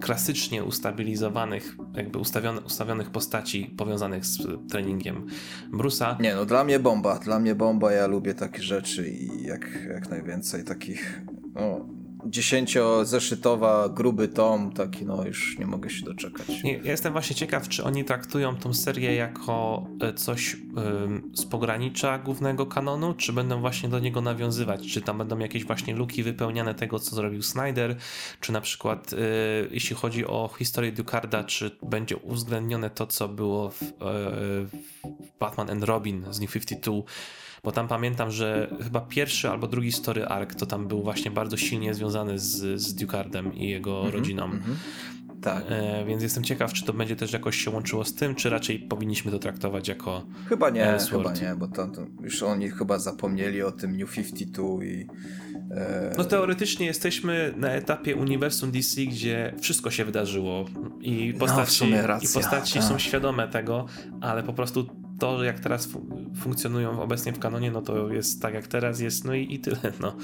klasycznie ustabilizowanych, jakby ustawione, ustawionych postaci powiązanych z treningiem Brusa. Nie, no dla mnie bomba, dla mnie bomba, ja lubię takie rzeczy i jak, jak najwięcej takich no, dziesięciozeszytowa, gruby tom, taki no już nie mogę się doczekać. Ja jestem właśnie ciekaw, czy oni traktują tą serię jako e, coś z pogranicza głównego kanonu, czy będą właśnie do niego nawiązywać, czy tam będą jakieś właśnie luki wypełniane tego, co zrobił Snyder, czy na przykład y, jeśli chodzi o historię Ducarda, czy będzie uwzględnione to, co było w, y, w Batman and Robin z New 52, bo tam pamiętam, że chyba pierwszy albo drugi story arc to tam był właśnie bardzo silnie związany z, z Ducardem i jego mm -hmm, rodziną. Mm -hmm. Tak. E, więc jestem ciekaw, czy to będzie też jakoś się łączyło z tym, czy raczej powinniśmy to traktować jako. Chyba nie, Ellsworth. chyba nie, bo to, to już oni chyba zapomnieli o tym New 52 i. E... No teoretycznie jesteśmy na etapie uniwersum DC, gdzie wszystko się wydarzyło i no, postaci, no, i postaci tak. są świadome tego, ale po prostu to, jak teraz funkcjonują obecnie w kanonie, no to jest tak jak teraz jest, no i, i tyle, no.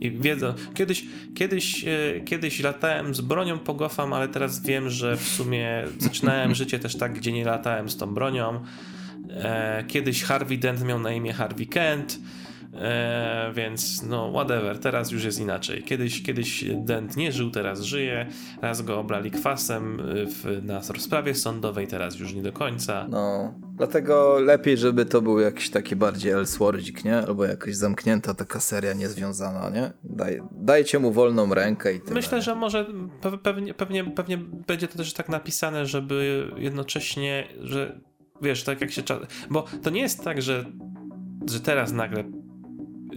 I wiedzą, kiedyś, kiedyś, e, kiedyś latałem z bronią po Gotham, ale teraz wiem, że w sumie zaczynałem życie też tak, gdzie nie latałem z tą bronią. E, kiedyś Harvey Dent miał na imię Harvey Kent, E, więc no whatever, teraz już jest inaczej. Kiedyś, kiedyś Dent nie żył, teraz żyje. Raz go oblali kwasem w, na rozprawie sądowej, teraz już nie do końca. No, dlatego lepiej, żeby to był jakiś taki bardziej Elseworldzik, nie? Albo jakaś zamknięta taka seria niezwiązana, nie? Daj, dajcie mu wolną rękę i tyle. Myślę, że może pewnie, pewnie, pewnie będzie to też tak napisane, żeby jednocześnie, że wiesz, tak jak się... Bo to nie jest tak, że że teraz nagle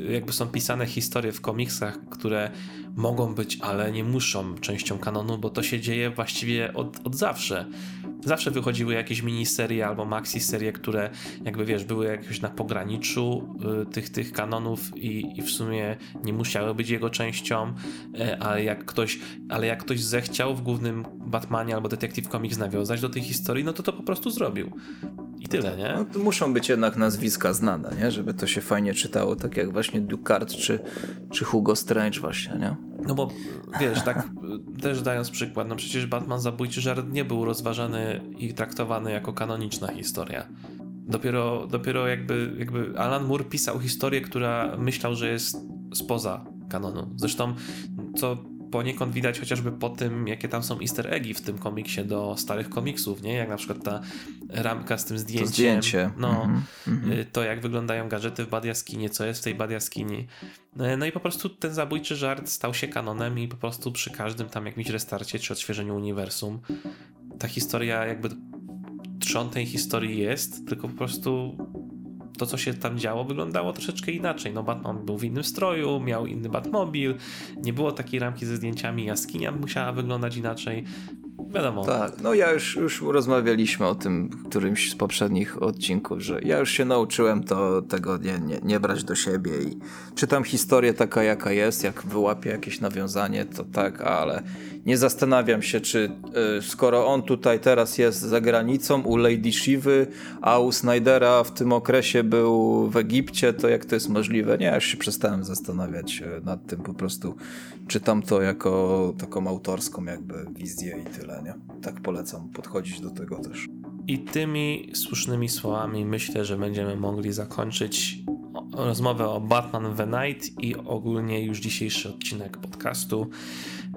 jakby są pisane historie w komiksach, które mogą być, ale nie muszą częścią kanonu, bo to się dzieje właściwie od, od zawsze. Zawsze wychodziły jakieś miniserie albo maxi serie, które jakby wiesz, były jakoś na pograniczu y, tych, tych kanonów i, i w sumie nie musiały być jego częścią, y, ale jak ktoś, ale jak ktoś zechciał w głównym Batmanie albo Detective Comics nawiązać do tej historii, no to to po prostu zrobił. I tyle, nie? No, muszą być jednak nazwiska znane, nie? Żeby to się fajnie czytało, tak jak właśnie Ducard czy, czy Hugo Strange właśnie, nie? No bo wiesz, tak też dając przykład, no przecież Batman Zabójczy Żart nie był rozważany i traktowany jako kanoniczna historia. Dopiero, dopiero jakby, jakby Alan Moore pisał historię, która myślał, że jest spoza kanonu. Zresztą, co poniekąd widać chociażby po tym, jakie tam są easter eggi w tym komiksie do starych komiksów, nie? Jak na przykład ta ramka z tym zdjęciem. To zdjęcie. No, mhm. y, to jak wyglądają gadżety w Bad Jaskini, co jest w tej Bad Jaskini. Y, No i po prostu ten zabójczy żart stał się kanonem i po prostu przy każdym tam jakimś restarcie czy odświeżeniu uniwersum ta historia jakby trzon tej historii jest, tylko po prostu to, co się tam działo, wyglądało troszeczkę inaczej. No, Batman był w innym stroju, miał inny Batmobil, nie było takiej ramki ze zdjęciami, jaskinia musiała wyglądać inaczej. Wiadomo. Tak, no ja już, już rozmawialiśmy o tym którymś z poprzednich odcinków, że ja już się nauczyłem to tego nie, nie, nie brać do siebie i czytam historię taka jaka jest, jak wyłapię jakieś nawiązanie, to tak, ale nie zastanawiam się, czy y, skoro on tutaj teraz jest za granicą u Lady Shivy, a u Snydera w tym okresie był w Egipcie, to jak to jest możliwe? Nie, ja już się przestałem zastanawiać y, nad tym, po prostu czytam to jako taką autorską jakby wizję i tyle, nie? Tak polecam podchodzić do tego też. I tymi słusznymi słowami myślę, że będziemy mogli zakończyć rozmowę o Batman The Night i ogólnie już dzisiejszy odcinek podcastu.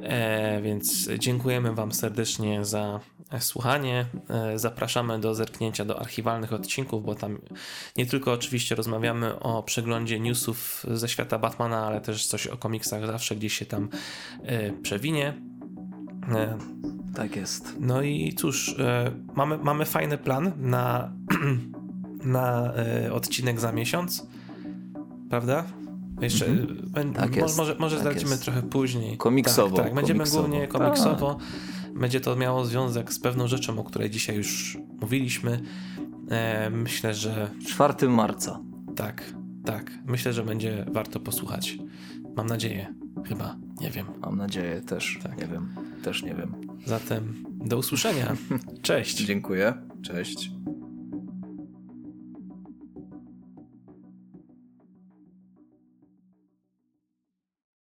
E, więc dziękujemy Wam serdecznie za słuchanie. E, zapraszamy do zerknięcia do archiwalnych odcinków, bo tam nie tylko oczywiście rozmawiamy o przeglądzie newsów ze świata Batmana, ale też coś o komiksach zawsze gdzieś się tam e, przewinie. E, Tak jest. no i cóż, e, mamy, mamy fajny plan na, na e, odcinek za miesiąc, prawda? Jeszcze ben- Tak mo- jest, może, może tak zdradzimy jest. trochę później. Komiksowo, Tak, tak. będziemy komiksowo. głównie komiksowo. Będzie to miało związek z pewną rzeczą, o której dzisiaj już mówiliśmy. E, myślę, że 4 marca. tak, tak. Myślę, że będzie warto posłuchać. Mam nadzieję, chyba, nie wiem. Mam nadzieję też. Tak. Nie wiem. Też nie wiem. Zatem do usłyszenia. Cześć. Dziękuję. Cześć.